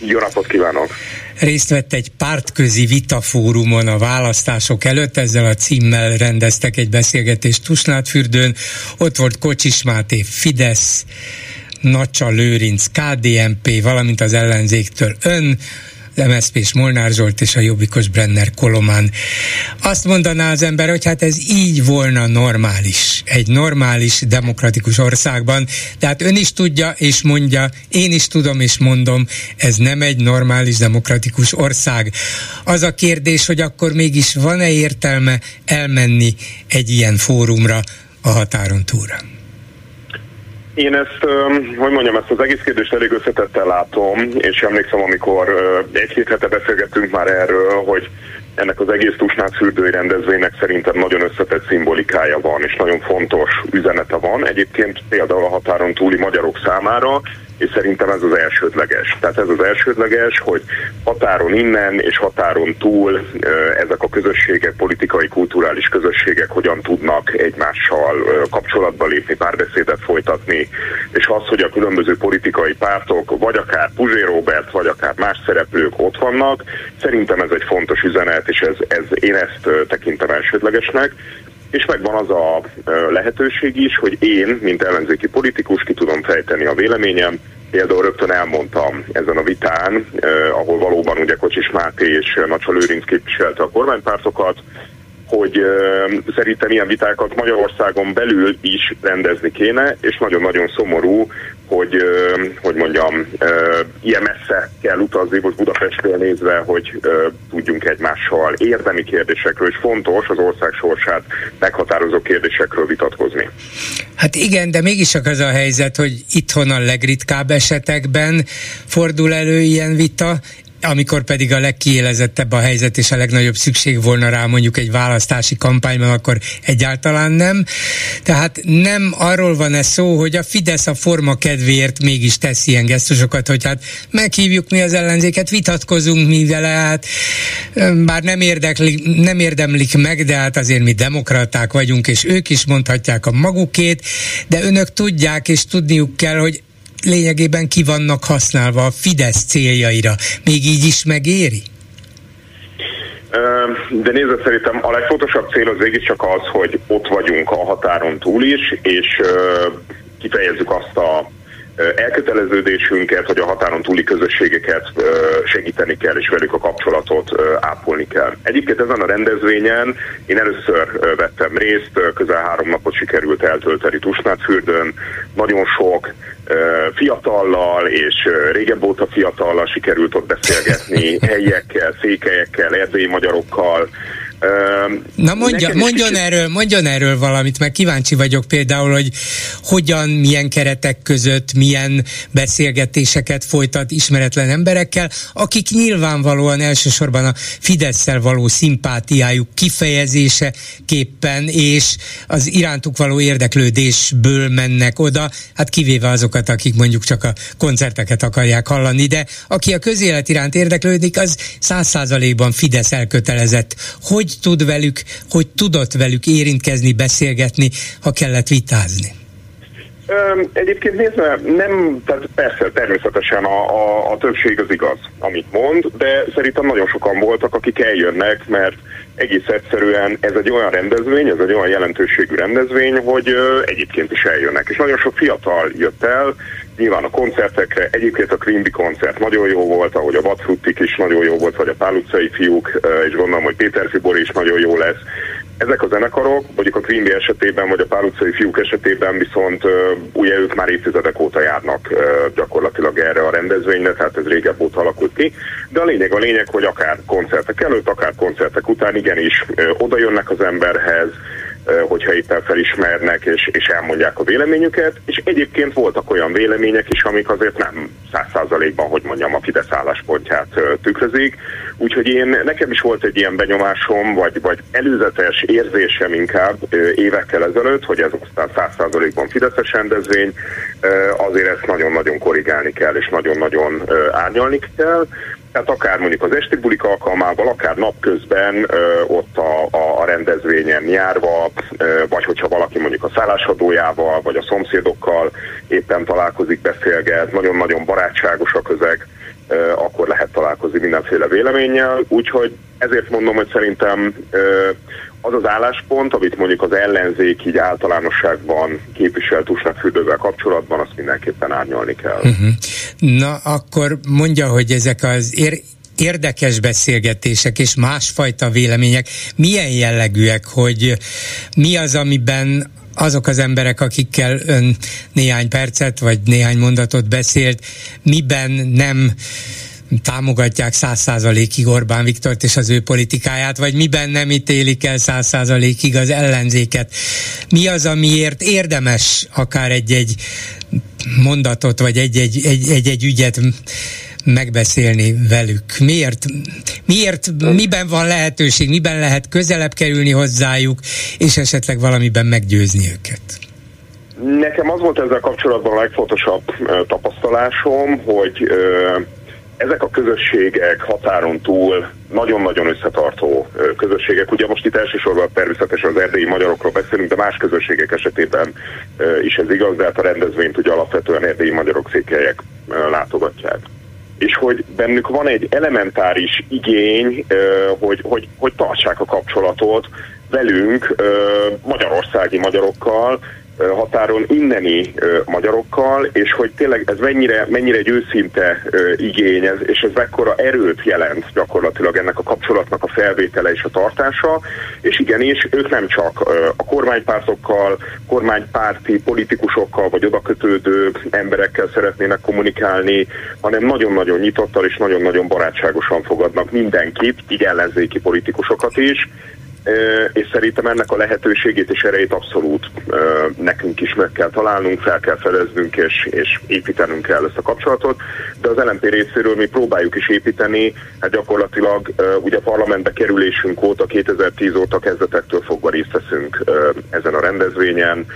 Jó napot kívánok! részt vett egy pártközi vitafórumon a választások előtt, ezzel a címmel rendeztek egy beszélgetést Tusnádfürdőn, ott volt Kocsis Máté, Fidesz, Nacsa Lőrinc, KDNP, valamint az ellenzéktől ön, MSZP és Molnár Zsolt és a Jobbikos Brenner Kolomán. Azt mondaná az ember, hogy hát ez így volna normális, egy normális demokratikus országban, tehát ön is tudja és mondja, én is tudom és mondom, ez nem egy normális demokratikus ország. Az a kérdés, hogy akkor mégis van-e értelme elmenni egy ilyen fórumra a határon túlra? Én ezt, hogy mondjam, ezt az egész kérdést elég összetettel látom, és emlékszem, amikor egy-két hete beszélgettünk már erről, hogy ennek az egész Tusnád fürdői rendezvénynek szerintem nagyon összetett szimbolikája van, és nagyon fontos üzenete van. Egyébként például a határon túli magyarok számára, és szerintem ez az elsődleges. Tehát ez az elsődleges, hogy határon innen és határon túl ezek a közösségek, politikai, kulturális közösségek hogyan tudnak egymással kapcsolatba lépni, párbeszédet folytatni, és az, hogy a különböző politikai pártok, vagy akár Puzsé Robert, vagy akár más szereplők ott vannak, szerintem ez egy fontos üzenet, és ez, ez én ezt tekintem elsődlegesnek és megvan az a lehetőség is, hogy én, mint ellenzéki politikus ki tudom fejteni a véleményem, például rögtön elmondtam ezen a vitán, eh, ahol valóban ugye Kocsis Máté és Nacsa Lőrinc képviselte a kormánypártokat, hogy szerintem ilyen vitákat Magyarországon belül is rendezni kéne, és nagyon-nagyon szomorú, hogy, hogy mondjam, ilyen messze kell utazni, most Budapestről nézve, hogy tudjunk egymással érdemi kérdésekről, és fontos az ország sorsát meghatározó kérdésekről vitatkozni. Hát igen, de mégis csak az a helyzet, hogy itthon a legritkább esetekben fordul elő ilyen vita, amikor pedig a legkiélezettebb a helyzet és a legnagyobb szükség volna rá mondjuk egy választási kampányban, akkor egyáltalán nem. Tehát nem arról van ez szó, hogy a Fidesz a forma kedvéért mégis tesz ilyen gesztusokat, hogy hát meghívjuk mi az ellenzéket, vitatkozunk mi vele, hát bár nem, érdekli, nem érdemlik meg, de hát azért mi demokraták vagyunk, és ők is mondhatják a magukét, de önök tudják és tudniuk kell, hogy lényegében ki vannak használva a Fidesz céljaira. Még így is megéri? De nézd, szerintem a legfontosabb cél az csak az, hogy ott vagyunk a határon túl is, és kifejezzük azt a elköteleződésünket, hogy a határon túli közösségeket segíteni kell, és velük a kapcsolatot ápolni kell. Egyébként ezen a rendezvényen én először vettem részt, közel három napot sikerült eltölteni Tusnádfürdőn, nagyon sok fiatallal és régebb óta fiatallal sikerült ott beszélgetni, helyiekkel, székelyekkel, erdélyi magyarokkal, Na mondja, mondjon, kicsit... erről, mondjon erről valamit, mert kíváncsi vagyok például, hogy hogyan, milyen keretek között, milyen beszélgetéseket folytat ismeretlen emberekkel, akik nyilvánvalóan elsősorban a fidesz való szimpátiájuk kifejezése képpen, és az irántuk való érdeklődésből mennek oda, hát kivéve azokat, akik mondjuk csak a koncerteket akarják hallani, de aki a közélet iránt érdeklődik, az száz százalékban Fidesz elkötelezett. Hogy hogy tud velük, hogy tudott velük érintkezni, beszélgetni, ha kellett vitázni? Egyébként nézve, nem, tehát persze, természetesen a, a, a többség az igaz, amit mond, de szerintem nagyon sokan voltak, akik eljönnek, mert egész egyszerűen ez egy olyan rendezvény, ez egy olyan jelentőségű rendezvény, hogy egyébként is eljönnek. És nagyon sok fiatal jött el, nyilván a koncertekre, egyébként a Quimby koncert nagyon jó volt, ahogy a Vatfruttik is nagyon jó volt, vagy a Pál utcai fiúk, és gondolom, hogy Péter Fibor is nagyon jó lesz. Ezek a zenekarok, mondjuk a Quimby esetében, vagy a Pál utcai fiúk esetében viszont ugye ők már évtizedek óta járnak gyakorlatilag erre a rendezvényre, tehát ez régebb óta alakult ki. De a lényeg a lényeg, hogy akár koncertek előtt, akár koncertek után igenis oda jönnek az emberhez, hogyha éppen felismernek és, és elmondják a véleményüket, és egyébként voltak olyan vélemények is, amik azért nem száz százalékban, hogy mondjam, a Fidesz álláspontját tükrözik. Úgyhogy én, nekem is volt egy ilyen benyomásom, vagy, vagy előzetes érzésem inkább évekkel ezelőtt, hogy ez aztán száz százalékban Fideszes rendezvény, azért ezt nagyon-nagyon korrigálni kell, és nagyon-nagyon árnyalni kell. Tehát akár mondjuk az esti bulik alkalmával, akár napközben ö, ott a, a, a rendezvényen járva, ö, vagy hogyha valaki mondjuk a szállásadójával, vagy a szomszédokkal éppen találkozik, beszélget, nagyon-nagyon barátságos a közeg, ö, akkor lehet találkozni mindenféle véleménnyel. Úgyhogy ezért mondom, hogy szerintem ö, az az álláspont, amit mondjuk az ellenzék így általánosságban képviselt fürdővel kapcsolatban, azt mindenképpen árnyalni kell. Uh-huh. Na, akkor mondja, hogy ezek az ér- érdekes beszélgetések és másfajta vélemények milyen jellegűek, hogy mi az, amiben azok az emberek, akikkel ön néhány percet vagy néhány mondatot beszélt, miben nem támogatják száz százalékig Orbán Viktort és az ő politikáját, vagy miben nem ítélik el száz százalékig az ellenzéket. Mi az, amiért érdemes akár egy-egy mondatot, vagy egy-egy, egy-egy ügyet megbeszélni velük? Miért, miért, miben van lehetőség, miben lehet közelebb kerülni hozzájuk, és esetleg valamiben meggyőzni őket? Nekem az volt ezzel kapcsolatban a legfontosabb tapasztalásom, hogy ezek a közösségek határon túl nagyon-nagyon összetartó közösségek. Ugye most itt elsősorban természetesen az erdélyi magyarokról beszélünk, de más közösségek esetében is ez igaz, de hát a rendezvényt ugye alapvetően erdélyi magyarok székelyek látogatják. És hogy bennük van egy elementáris igény, hogy, hogy, hogy tartsák a kapcsolatot velünk, magyarországi magyarokkal, határon inneni magyarokkal, és hogy tényleg ez mennyire, mennyire egy őszinte igény, ez, és ez mekkora erőt jelent gyakorlatilag ennek a kapcsolatnak a felvétele és a tartása, és igenis ők nem csak a kormánypártokkal, kormánypárti politikusokkal vagy odakötődő emberekkel szeretnének kommunikálni, hanem nagyon-nagyon nyitottal és nagyon-nagyon barátságosan fogadnak mindenkit, így ellenzéki politikusokat is, és szerintem ennek a lehetőségét és erejét abszolút nekünk is meg kell találnunk, fel kell fedeznünk és, és építenünk kell ezt a kapcsolatot, de az LNP részéről mi próbáljuk is építeni, hát gyakorlatilag ugye a parlamentbe kerülésünk óta, 2010 óta kezdetektől fogva részt veszünk ezen a rendezvényen,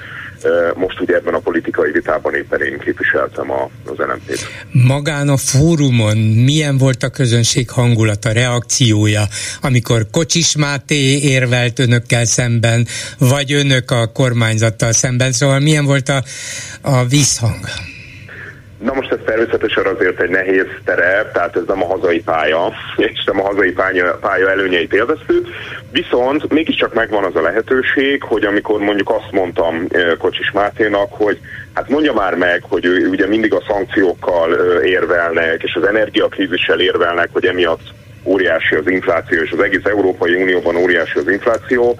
most ugye ebben a politikai vitában éppen én képviseltem a, az LNP-t. Magán a fórumon milyen volt a közönség hangulata, reakciója, amikor Kocsis Máté érvelt önökkel szemben, vagy önök a kormányzattal szemben, szóval milyen volt a, a visszhang? Na most ez természetesen azért egy nehéz terep, tehát ez nem a hazai pálya, és nem a hazai pálya, pálya előnyeit élveztük, viszont mégiscsak megvan az a lehetőség, hogy amikor mondjuk azt mondtam Kocsis Máténak, hogy hát mondja már meg, hogy ő ugye mindig a szankciókkal érvelnek, és az energiakrízissel érvelnek, hogy emiatt óriási az infláció, és az egész Európai Unióban óriási az infláció,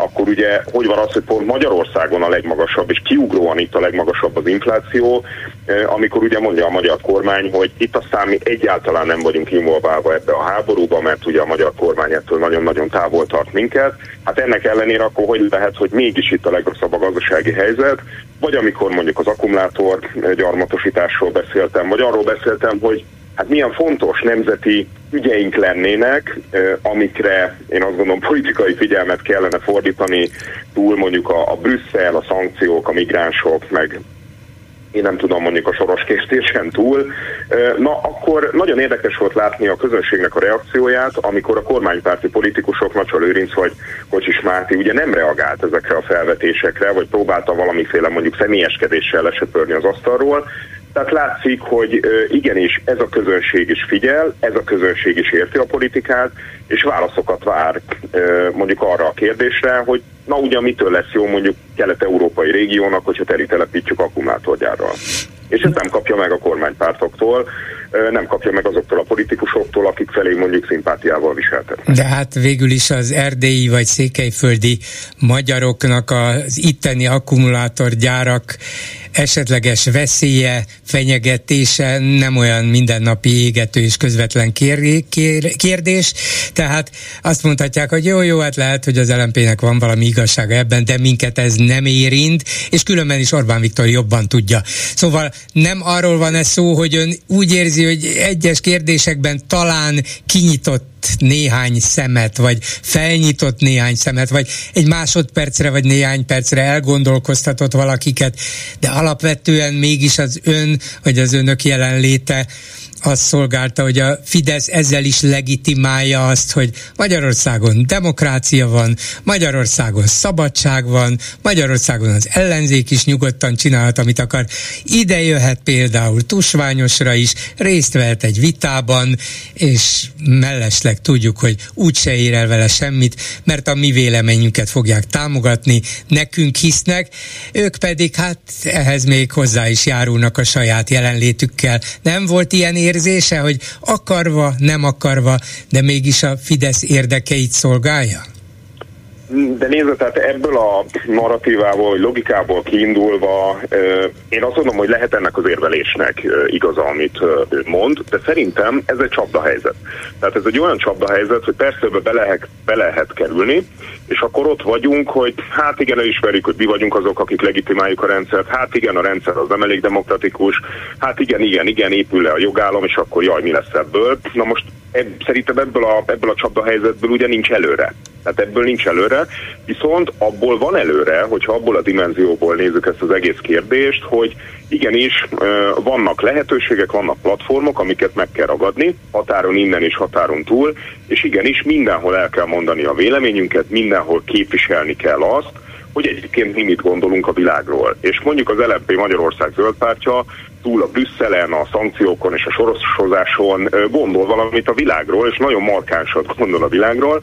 akkor ugye hogy van az, hogy pont Magyarországon a legmagasabb, és kiugróan itt a legmagasabb az infláció, eh, amikor ugye mondja a magyar kormány, hogy itt aztán mi egyáltalán nem vagyunk involválva ebbe a háborúba, mert ugye a magyar kormány ettől nagyon-nagyon távol tart minket. Hát ennek ellenére akkor hogy lehet, hogy mégis itt a legrosszabb a gazdasági helyzet, vagy amikor mondjuk az akkumulátor gyarmatosításról beszéltem, vagy arról beszéltem, hogy hát milyen fontos nemzeti ügyeink lennének, amikre én azt gondolom politikai figyelmet kellene fordítani túl mondjuk a, a Brüsszel, a szankciók, a migránsok, meg én nem tudom mondjuk a soros késztésen túl. Na akkor nagyon érdekes volt látni a közönségnek a reakcióját, amikor a kormánypárti politikusok, Nacsa Lőrinc vagy Kocsis Márti ugye nem reagált ezekre a felvetésekre, vagy próbálta valamiféle mondjuk személyeskedéssel lesöpörni az asztalról, tehát látszik, hogy igenis ez a közönség is figyel, ez a közönség is érti a politikát, és válaszokat vár mondjuk arra a kérdésre, hogy na ugyan mitől lesz jó mondjuk kelet-európai régiónak, hogyha telitelepítjük akkumulátorgyárral. És ezt nem kapja meg a kormánypártoktól, nem kapja meg azoktól a politikusoktól, akik felé mondjuk szimpátiával viseltetnek. De hát végül is az erdélyi vagy székelyföldi magyaroknak az itteni akkumulátorgyárak esetleges veszélye, fenyegetése nem olyan mindennapi égető és közvetlen kér, kér, kérdés, tehát azt mondhatják, hogy jó, jó, hát lehet, hogy az LMP-nek van valami igazsága ebben, de minket ez nem érint, és különben is Orbán Viktor jobban tudja. Szóval nem arról van ez szó, hogy ön úgy érzi, hogy egyes kérdésekben talán kinyitott néhány szemet, vagy felnyitott néhány szemet, vagy egy másodpercre, vagy néhány percre elgondolkoztatott valakiket, de alapvetően mégis az ön, vagy az önök jelenléte azt szolgálta, hogy a Fidesz ezzel is legitimálja azt, hogy Magyarországon demokrácia van, Magyarországon szabadság van, Magyarországon az ellenzék is nyugodtan csinálhat, amit akar. Ide jöhet például Tusványosra is, részt vehet egy vitában, és mellesleg tudjuk, hogy úgyse ér el vele semmit, mert a mi véleményünket fogják támogatni, nekünk hisznek, ők pedig hát ehhez még hozzá is járulnak a saját jelenlétükkel. Nem volt ilyen érzése, hogy akarva, nem akarva, de mégis a Fidesz érdekeit szolgálja? De nézd, tehát ebből a narratívából, vagy logikából kiindulva, én azt mondom, hogy lehet ennek az érvelésnek igaza, amit ő mond, de szerintem ez egy csapdahelyzet. Tehát ez egy olyan csapdahelyzet, hogy persze be lehet, be lehet kerülni, és akkor ott vagyunk, hogy hát igen, elismerjük, hogy mi vagyunk azok, akik legitimáljuk a rendszert, hát igen, a rendszer az nem elég demokratikus, hát igen, igen, igen, épül le a jogállam, és akkor jaj, mi lesz ebből. Na most szerintem ebből a, ebből a csapdahelyzetből ugye nincs előre. Tehát ebből nincs előre, viszont abból van előre, hogyha abból a dimenzióból nézzük ezt az egész kérdést, hogy igenis vannak lehetőségek, vannak platformok, amiket meg kell ragadni, határon innen és határon túl, és igenis mindenhol el kell mondani a véleményünket, mindenhol képviselni kell azt, hogy egyébként mi mit gondolunk a világról. És mondjuk az LNP Magyarország zöldpártja túl a Brüsszelen, a szankciókon és a soroshozáson gondol valamit a világról, és nagyon markánsat gondol a világról,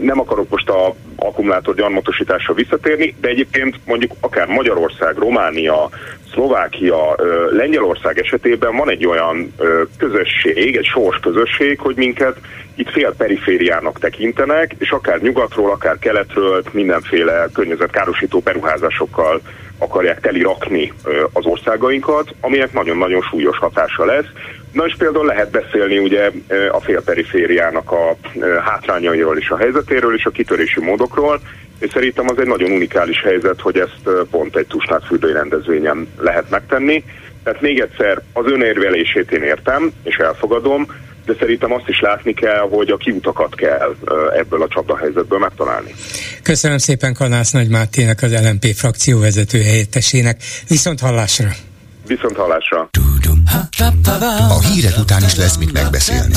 Nem akarok most a akkumulátor gyarmatosításra visszatérni, de egyébként mondjuk akár Magyarország, Románia, Szlovákia, Lengyelország esetében van egy olyan közösség, egy sors közösség, hogy minket itt fél perifériának tekintenek, és akár nyugatról, akár keletről mindenféle környezetkárosító beruházásokkal akarják telirakni az országainkat, aminek nagyon-nagyon súlyos hatása lesz. Na és például lehet beszélni ugye a félperifériának a hátrányairól és a helyzetéről és a kitörési módokról, és szerintem az egy nagyon unikális helyzet, hogy ezt pont egy tusnádfürdői rendezvényen lehet megtenni. Tehát még egyszer az önérvelését én értem, és elfogadom, de szerintem azt is látni kell, hogy a kiutakat kell ebből a csapdahelyzetből megtalálni. Köszönöm szépen Kanász Nagy Mátének, az LMP frakcióvezető helyettesének. Viszont hallásra! Viszont hallásra! A hírek után is lesz mit megbeszélni.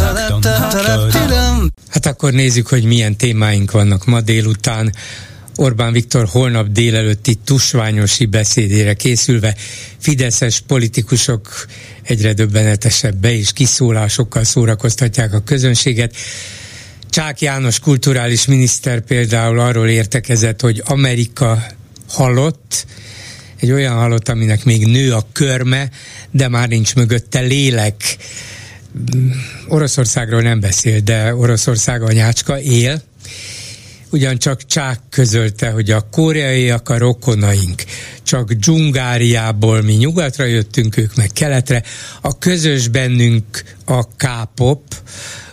Hát akkor nézzük, hogy milyen témáink vannak ma délután. Orbán Viktor holnap délelőtti tusványosi beszédére készülve fideszes politikusok egyre döbbenetesebb be és kiszólásokkal szórakoztatják a közönséget. Csák János kulturális miniszter például arról értekezett, hogy Amerika halott, egy olyan halott, aminek még nő a körme, de már nincs mögötte lélek. Oroszországról nem beszél, de Oroszország anyácska él, ugyancsak Csák közölte, hogy a koreaiak a rokonaink, csak dzsungáriából mi nyugatra jöttünk, ők meg keletre. A közös bennünk a K-pop,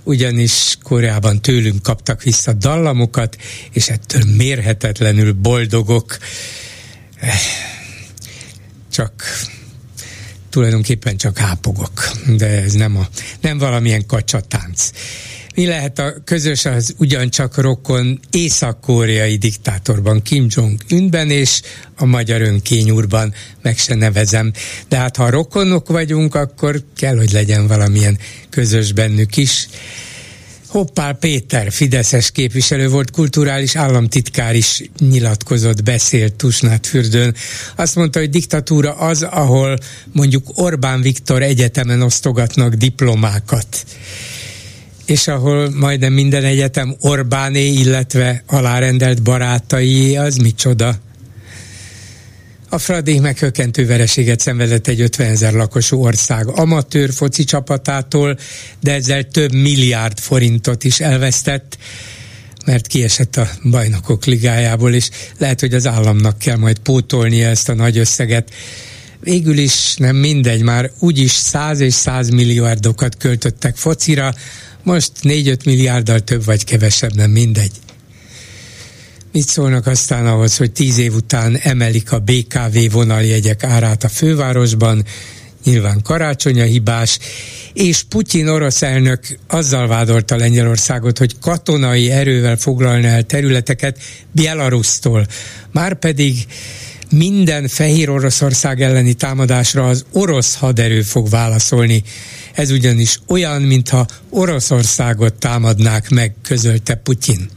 ugyanis Koreában tőlünk kaptak vissza dallamokat, és ettől mérhetetlenül boldogok. Csak tulajdonképpen csak hápogok, de ez nem, a, nem valamilyen kacsatánc. Mi lehet a közös az ugyancsak rokon észak-koreai diktátorban, Kim Jong-unben és a magyar önkényúrban, meg se nevezem. De hát ha rokonok vagyunk, akkor kell, hogy legyen valamilyen közös bennük is. Hoppál Péter, Fideszes képviselő volt, kulturális államtitkár is nyilatkozott, beszélt Tusnát fürdőn. Azt mondta, hogy diktatúra az, ahol mondjuk Orbán Viktor egyetemen osztogatnak diplomákat és ahol majdnem minden egyetem Orbáné, illetve alárendelt barátai, az micsoda. A Fradi meghökkentő vereséget szenvedett egy 50 ezer lakosú ország amatőr foci csapatától, de ezzel több milliárd forintot is elvesztett, mert kiesett a bajnokok ligájából, és lehet, hogy az államnak kell majd pótolnia ezt a nagy összeget. Végül is nem mindegy, már úgyis 100 és 100 milliárdokat költöttek focira, most 4-5 milliárddal több vagy kevesebb, nem mindegy. Mit szólnak aztán ahhoz, hogy tíz év után emelik a BKV vonaljegyek árát a fővárosban, nyilván karácsony a hibás, és Putyin orosz elnök azzal vádolta Lengyelországot, hogy katonai erővel foglalna el területeket Belarusztól. Márpedig minden fehér Oroszország elleni támadásra az orosz haderő fog válaszolni. Ez ugyanis olyan, mintha Oroszországot támadnák meg, közölte Putyin.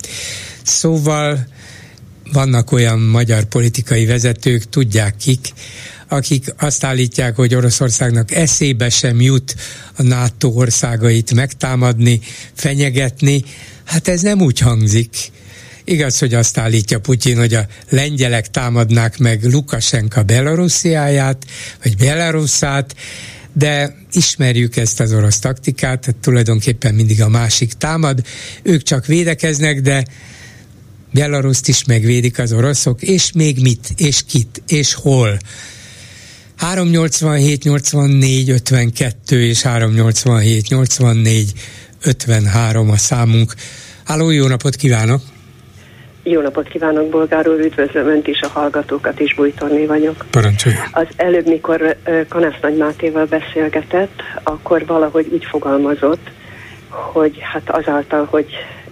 Szóval vannak olyan magyar politikai vezetők, tudják kik, akik azt állítják, hogy Oroszországnak eszébe sem jut a NATO országait megtámadni, fenyegetni. Hát ez nem úgy hangzik. Igaz, hogy azt állítja Putyin, hogy a lengyelek támadnák meg Lukasenka Belarusiáját, vagy Belarusát, de ismerjük ezt az orosz taktikát, tehát tulajdonképpen mindig a másik támad, ők csak védekeznek, de Belaruszt is megvédik az oroszok, és még mit, és kit, és hol. 387 84 52 és 387 84 53 a számunk. Háló, jó napot kívánok! Jó napot kívánok, Bolgár úr, üdvözlöm Önt is, a hallgatókat is, Bújtorné vagyok. Parancsolja. Az előbb, mikor Kanász Nagy Mátéval beszélgetett, akkor valahogy úgy fogalmazott, hogy hát azáltal, hogy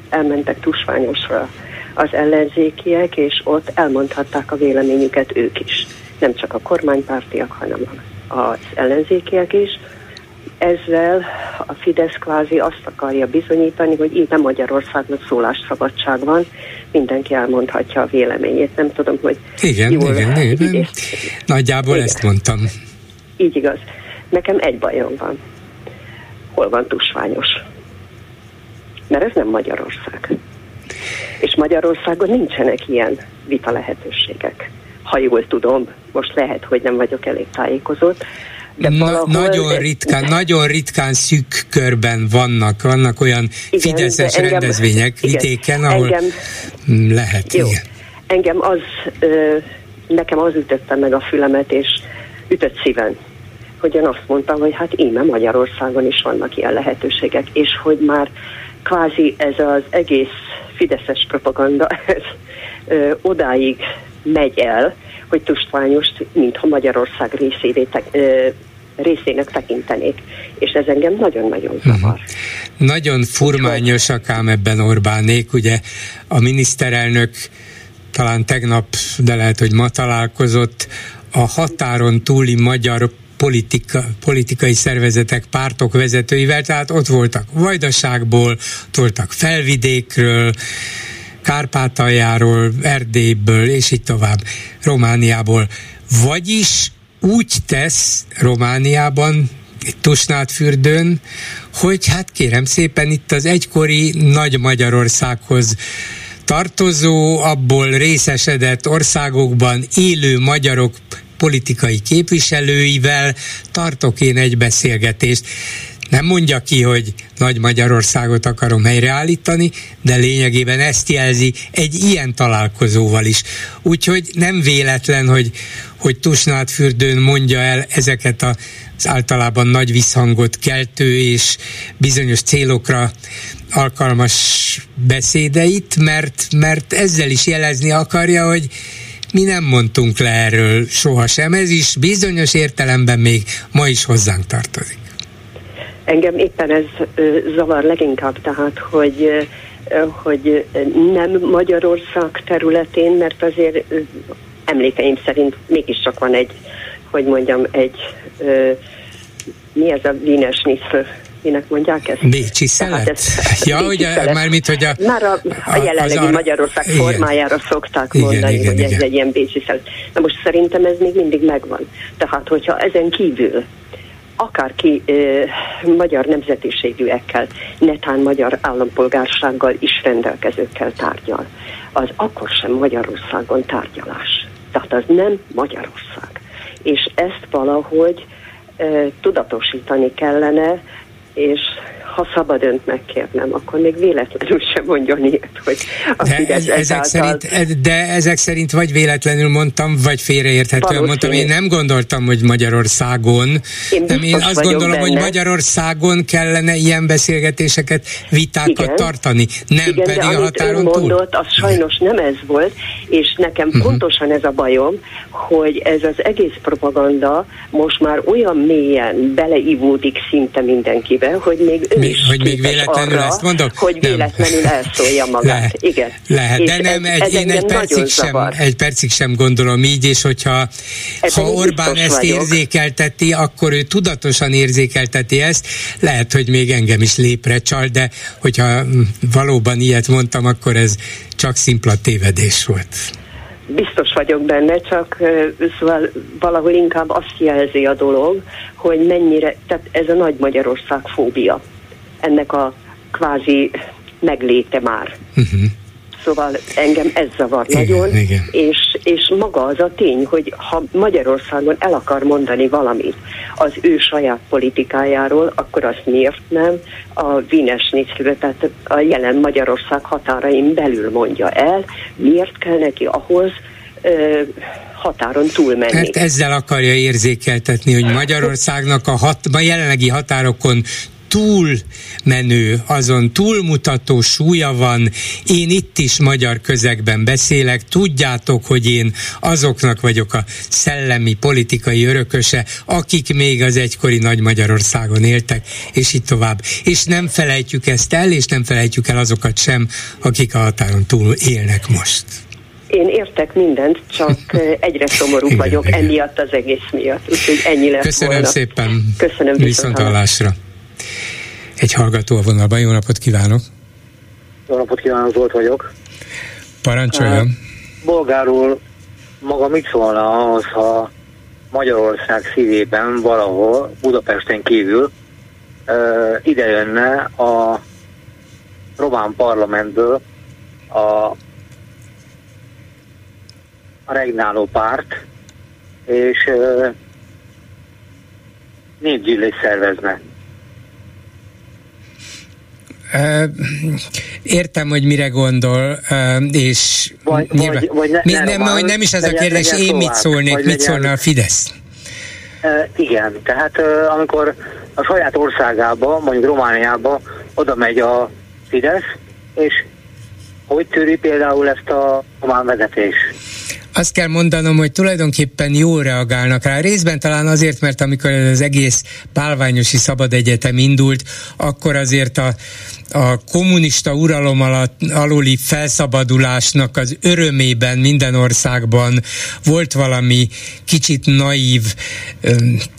elmentek tusványosra az ellenzékiek, és ott elmondhatták a véleményüket ők is. Nem csak a kormánypártiak, hanem az ellenzékiek is, ezzel a Fidesz kvázi azt akarja bizonyítani, hogy itt nem Magyarországnak szólásszabadság van, mindenki elmondhatja a véleményét. Nem tudom, hogy igen, jól igen, igen. És, Nagyjából igen. ezt mondtam. Így igaz. Nekem egy bajom van. Hol van tusványos? Mert ez nem Magyarország. És Magyarországon nincsenek ilyen vita lehetőségek. Ha jól tudom, most lehet, hogy nem vagyok elég tájékozott, de. Na, nagyon ritkán, nagyon ritkán szűk körben vannak, vannak olyan igen, fideszes engem, rendezvények igen, vidéken, ahol engem, lehet, jó, igen. Engem az, ö, nekem az ütötte meg a fülemet, és ütött szíven, hogy én azt mondtam, hogy hát íme Magyarországon is vannak ilyen lehetőségek, és hogy már kvázi ez az egész fideszes propaganda, ez ö, odáig megy el, hogy tustványost, mintha Magyarország részévé te, ö, részének tekintenék, és ez engem nagyon-nagyon mhm. zavar. Uh-huh. Nagyon furmányosak ám ebben Orbánék, ugye a miniszterelnök talán tegnap, de lehet, hogy ma találkozott a határon túli magyar politika, politikai szervezetek, pártok vezetőivel, tehát ott voltak Vajdaságból, ott voltak Felvidékről, Kárpátaljáról, Erdélyből, és így tovább, Romániából. Vagyis úgy tesz Romániában, itt fürdőn, hogy hát kérem szépen itt az egykori Nagy Magyarországhoz tartozó, abból részesedett országokban élő magyarok politikai képviselőivel tartok én egy beszélgetést. Nem mondja ki, hogy Nagy Magyarországot akarom helyreállítani, de lényegében ezt jelzi egy ilyen találkozóval is. Úgyhogy nem véletlen, hogy, hogy Tusnádfürdőn mondja el ezeket az általában nagy visszhangot keltő és bizonyos célokra alkalmas beszédeit, mert, mert ezzel is jelezni akarja, hogy mi nem mondtunk le erről sohasem, ez is bizonyos értelemben még ma is hozzánk tartozik. Engem éppen ez zavar leginkább, tehát, hogy hogy nem Magyarország területén, mert azért emlékeim szerint mégiscsak van egy, hogy mondjam, egy mi ez a Wiener minek mondják ezt? Bécsi szelet? Ez, ja, ugye, mármint, hogy a... Már a, a jelenlegi a, Magyarország igen. formájára szokták igen, mondani, igen, hogy igen. ez egy ilyen bécsi szelet. Na most szerintem ez még mindig megvan. Tehát, hogyha ezen kívül akárki ö, magyar nemzetiségűekkel, netán magyar állampolgársággal is rendelkezőkkel tárgyal, az akkor sem Magyarországon tárgyalás. Tehát az nem Magyarország. És ezt valahogy ö, tudatosítani kellene, és ha szabad önt megkérnem, akkor még véletlenül sem mondjon ilyet, hogy a de, Fidesz ezek szerint, De ezek szerint vagy véletlenül mondtam, vagy félreérthetően mondtam. Én nem gondoltam, hogy Magyarországon. Én, nem, én azt gondolom, benne. hogy Magyarországon kellene ilyen beszélgetéseket, vitákat Igen. tartani, nem Igen, pedig de a határon ön túl. mondott, az sajnos nem ez volt, és nekem uh-huh. pontosan ez a bajom, hogy ez az egész propaganda most már olyan mélyen beleivódik szinte mindenkibe, hogy még ő még, hogy még véletlenül arra, ezt mondok? Hogy nem. véletlenül elszólja magát. Lehet, Igen. Lehet, de nem, ez, egy, ez én egy percig, sem, egy percig sem gondolom így, és hogyha ha Orbán ezt vagyok. érzékelteti, akkor ő tudatosan érzékelteti ezt, lehet, hogy még engem is lépre csal, de hogyha valóban ilyet mondtam, akkor ez csak szimpla tévedés volt biztos vagyok benne, csak szóval valahol inkább azt jelzi a dolog, hogy mennyire, tehát ez a nagy Magyarország fóbia ennek a kvázi megléte már. Uh-huh. Szóval engem ez zavar igen, nagyon, igen. És, és maga az a tény, hogy ha Magyarországon el akar mondani valamit az ő saját politikájáról, akkor azt miért nem a Wiener tehát a jelen Magyarország határain belül mondja el, miért kell neki ahhoz ö, határon túlmenni. Mert ezzel akarja érzékeltetni, hogy Magyarországnak a, hat, a jelenlegi határokon túl menő, azon túlmutató súlya van. Én itt is magyar közegben beszélek, tudjátok, hogy én azoknak vagyok a szellemi politikai örököse, akik még az egykori Nagy Magyarországon éltek, és így tovább. És nem felejtjük ezt el, és nem felejtjük el azokat sem, akik a határon túl élnek most. Én értek mindent, csak egyre szomorú igen, vagyok igen. emiatt az egész miatt. Úgyhogy ennyi lett Köszönöm volna. szépen. Köszönöm viszont hallásra. Egy hallgató a vonalban, jó napot kívánok! Jó napot kívánok, Zolt vagyok. Parancsoljon! Uh, bolgárul maga mit szólna ahhoz, ha Magyarország szívében valahol, Budapesten kívül uh, ide jönne a román parlamentből a, a regnáló párt, és népgyűlés szervezne. Értem, hogy mire gondol, és vagy, nyilván, vagy, vagy ne, ne, nem, román, nem is ez a kérdés, én mit szólnék, mit szólna a Fidesz? Igen, tehát amikor a saját országába, mondjuk Romániába oda megy a Fidesz, és hogy tűri például ezt a román vezetés? azt kell mondanom, hogy tulajdonképpen jól reagálnak rá. Részben talán azért, mert amikor az egész Pálványosi Szabad Egyetem indult, akkor azért a, a kommunista uralom alatt, aluli felszabadulásnak az örömében minden országban volt valami kicsit naív,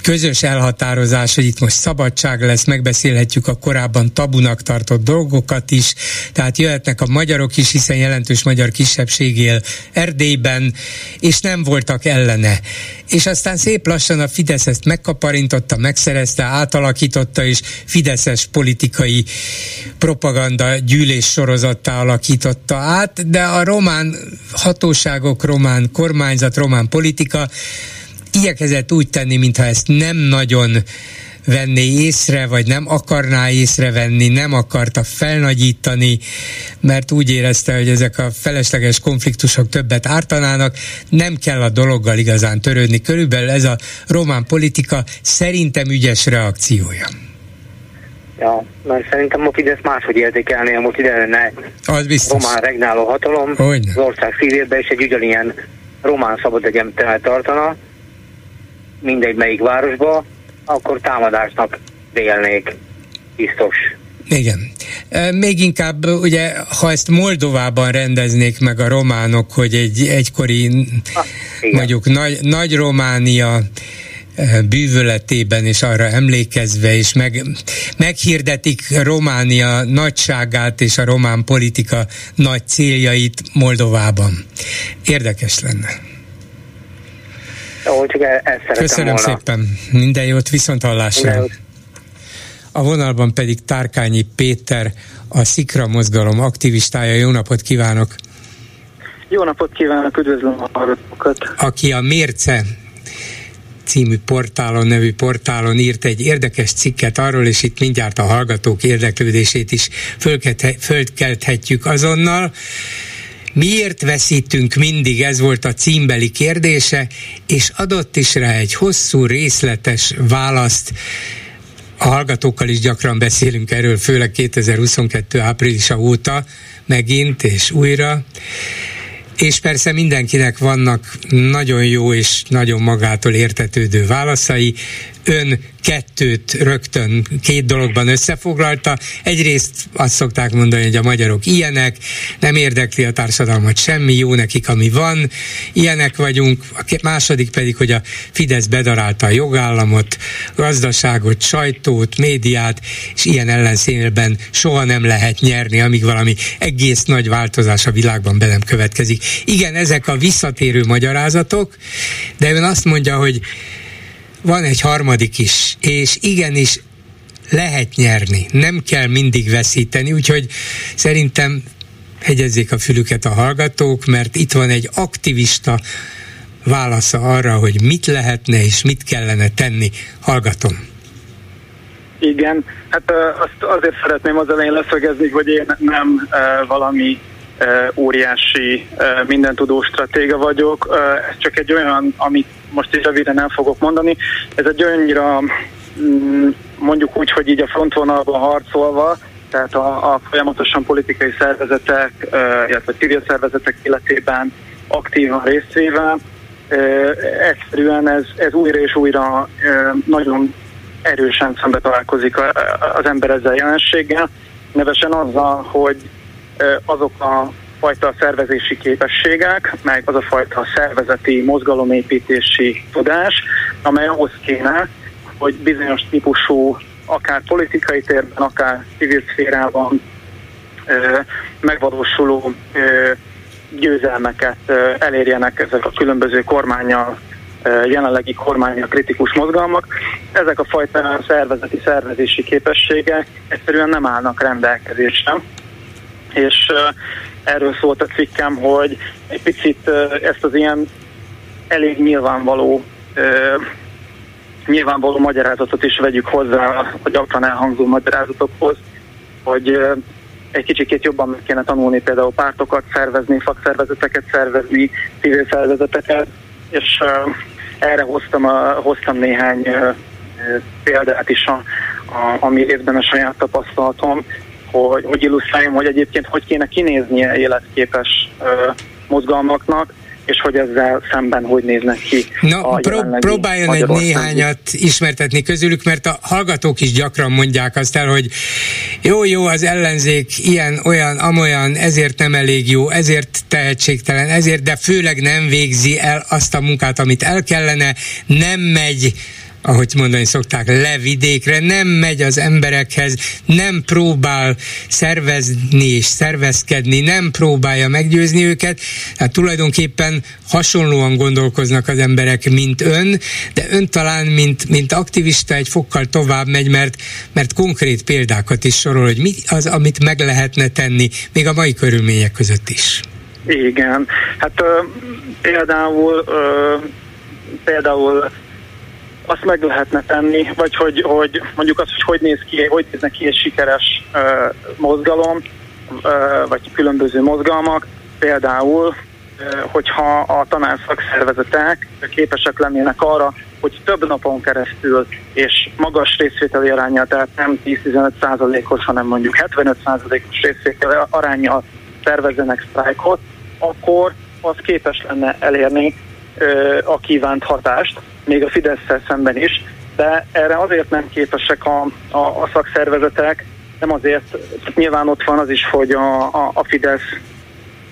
közös elhatározás, hogy itt most szabadság lesz, megbeszélhetjük a korábban tabunak tartott dolgokat is, tehát jöhetnek a magyarok is, hiszen jelentős magyar kisebbség él Erdélyben, és nem voltak ellene. És aztán szép lassan a Fidesz ezt megkaparintotta, megszerezte, átalakította, és Fideszes politikai propaganda gyűlés sorozattá alakította át, de a román hatóságok, román kormányzat, román politika igyekezett úgy tenni, mintha ezt nem nagyon venné észre, vagy nem akarná észrevenni, nem akarta felnagyítani, mert úgy érezte, hogy ezek a felesleges konfliktusok többet ártanának, nem kell a dologgal igazán törődni. Körülbelül ez a román politika szerintem ügyes reakciója. Ja, mert szerintem a Fidesz máshogy értékelné, most ide lenne az biztos. román regnáló hatalom, Hogyne. az ország szívében, és egy ugyanilyen román szabad egyetemet tartana, mindegy melyik városba, akkor támadásnak vélnék, biztos. Igen. Még inkább, ugye, ha ezt Moldovában rendeznék meg a románok, hogy egy egykori, ah, mondjuk nagy, nagy Románia bűvöletében és arra emlékezve, és meg, meghirdetik Románia nagyságát és a román politika nagy céljait Moldovában. Érdekes lenne. Csak e- ezt Köszönöm volna. szépen. Minden jót, viszont hallásra. A vonalban pedig Tárkányi Péter, a Szikra mozgalom aktivistája. Jó napot kívánok! Jó napot kívánok, üdvözlöm a hallgatókat! Aki a Mérce című portálon, nevű portálon írt egy érdekes cikket arról, és itt mindjárt a hallgatók érdeklődését is fölkelthetjük azonnal. Miért veszítünk mindig, ez volt a címbeli kérdése, és adott is rá egy hosszú, részletes választ, a hallgatókkal is gyakran beszélünk erről, főleg 2022 áprilisa óta megint és újra és persze mindenkinek vannak nagyon jó és nagyon magától értetődő válaszai. Ön kettőt rögtön két dologban összefoglalta. Egyrészt azt szokták mondani, hogy a magyarok ilyenek, nem érdekli a társadalmat semmi, jó nekik, ami van, ilyenek vagyunk. A második pedig, hogy a Fidesz bedarálta a jogállamot, gazdaságot, sajtót, médiát, és ilyen ellenszínben soha nem lehet nyerni, amíg valami egész nagy változás a világban be nem következik. Igen, ezek a visszatérő magyarázatok, de ön azt mondja, hogy van egy harmadik is, és igenis lehet nyerni, nem kell mindig veszíteni, úgyhogy szerintem hegyezzék a fülüket a hallgatók, mert itt van egy aktivista válasza arra, hogy mit lehetne és mit kellene tenni. Hallgatom. Igen, hát azt azért szeretném az elején leszögezni, hogy én nem valami óriási mindentudó stratéga vagyok. Ez csak egy olyan, amit most is röviden el fogok mondani. Ez egy olyannyira mm, mondjuk úgy, hogy így a frontvonalban harcolva, tehát a, a folyamatosan politikai szervezetek, illetve civil szervezetek életében aktívan részvéve, egyszerűen ez, ez újra és újra nagyon erősen szembe találkozik az ember ezzel jelenséggel, nevesen azzal, hogy azok a fajta szervezési képességek, meg az a fajta szervezeti mozgalomépítési tudás, amely ahhoz kéne, hogy bizonyos típusú, akár politikai térben, akár civil szférában ö, megvalósuló ö, győzelmeket ö, elérjenek ezek a különböző kormányjal, jelenlegi kormánya kritikus mozgalmak. Ezek a fajta szervezeti, szervezési képességek egyszerűen nem állnak rendelkezésre. És erről szólt a cikkem, hogy egy picit ezt az ilyen elég nyilvánvaló nyilvánvaló magyarázatot is vegyük hozzá a gyakran elhangzó magyarázatokhoz, hogy egy kicsikét jobban meg kéne tanulni például pártokat szervezni, szakszervezeteket szervezni, civil szervezeteket, és erre hoztam, a, hoztam néhány példát is, a, a, ami évben a saját tapasztalatom, hogy, hogy illusztráljam, hogy egyébként hogy kéne kinéznie életképes mozgalmaknak, és hogy ezzel szemben hogy néznek ki. Na, pró- próbáljon egy néhányat ismertetni közülük, mert a hallgatók is gyakran mondják azt el, hogy jó, jó, az ellenzék ilyen, olyan, amolyan, ezért nem elég jó, ezért tehetségtelen, ezért, de főleg nem végzi el azt a munkát, amit el kellene, nem megy ahogy mondani szokták, levidékre, nem megy az emberekhez, nem próbál szervezni és szervezkedni, nem próbálja meggyőzni őket, hát tulajdonképpen hasonlóan gondolkoznak az emberek, mint ön, de ön talán, mint, mint aktivista egy fokkal tovább megy, mert, mert konkrét példákat is sorol, hogy mi az, amit meg lehetne tenni, még a mai körülmények között is. Igen, hát ö, például ö, például azt meg lehetne tenni, vagy hogy, hogy mondjuk azt, hogy hogy néz ki, hogy néznek ki egy sikeres uh, mozgalom, uh, vagy különböző mozgalmak, például, hogyha a tanárszakszervezetek képesek lennének arra, hogy több napon keresztül és magas részvételi aránya, tehát nem 10-15 százalékos, hanem mondjuk 75 százalékos részvételi arányjal szervezzenek sztrájkot, akkor az képes lenne elérni a kívánt hatást, még a fidesz szemben is, de erre azért nem képesek a, a, a szakszervezetek, nem azért, nyilván ott van az is, hogy a, a, a Fidesz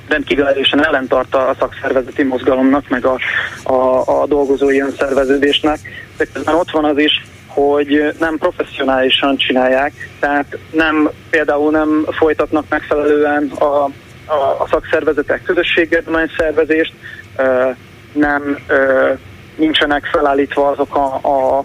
rendkívül erősen ellentart a szakszervezeti mozgalomnak, meg a, a, a dolgozói önszerveződésnek, de közben ott van az is, hogy nem professzionálisan csinálják, tehát nem, például nem folytatnak megfelelően a, a, a szakszervezetek közösségedmány szervezést, nem nincsenek felállítva azok a, a,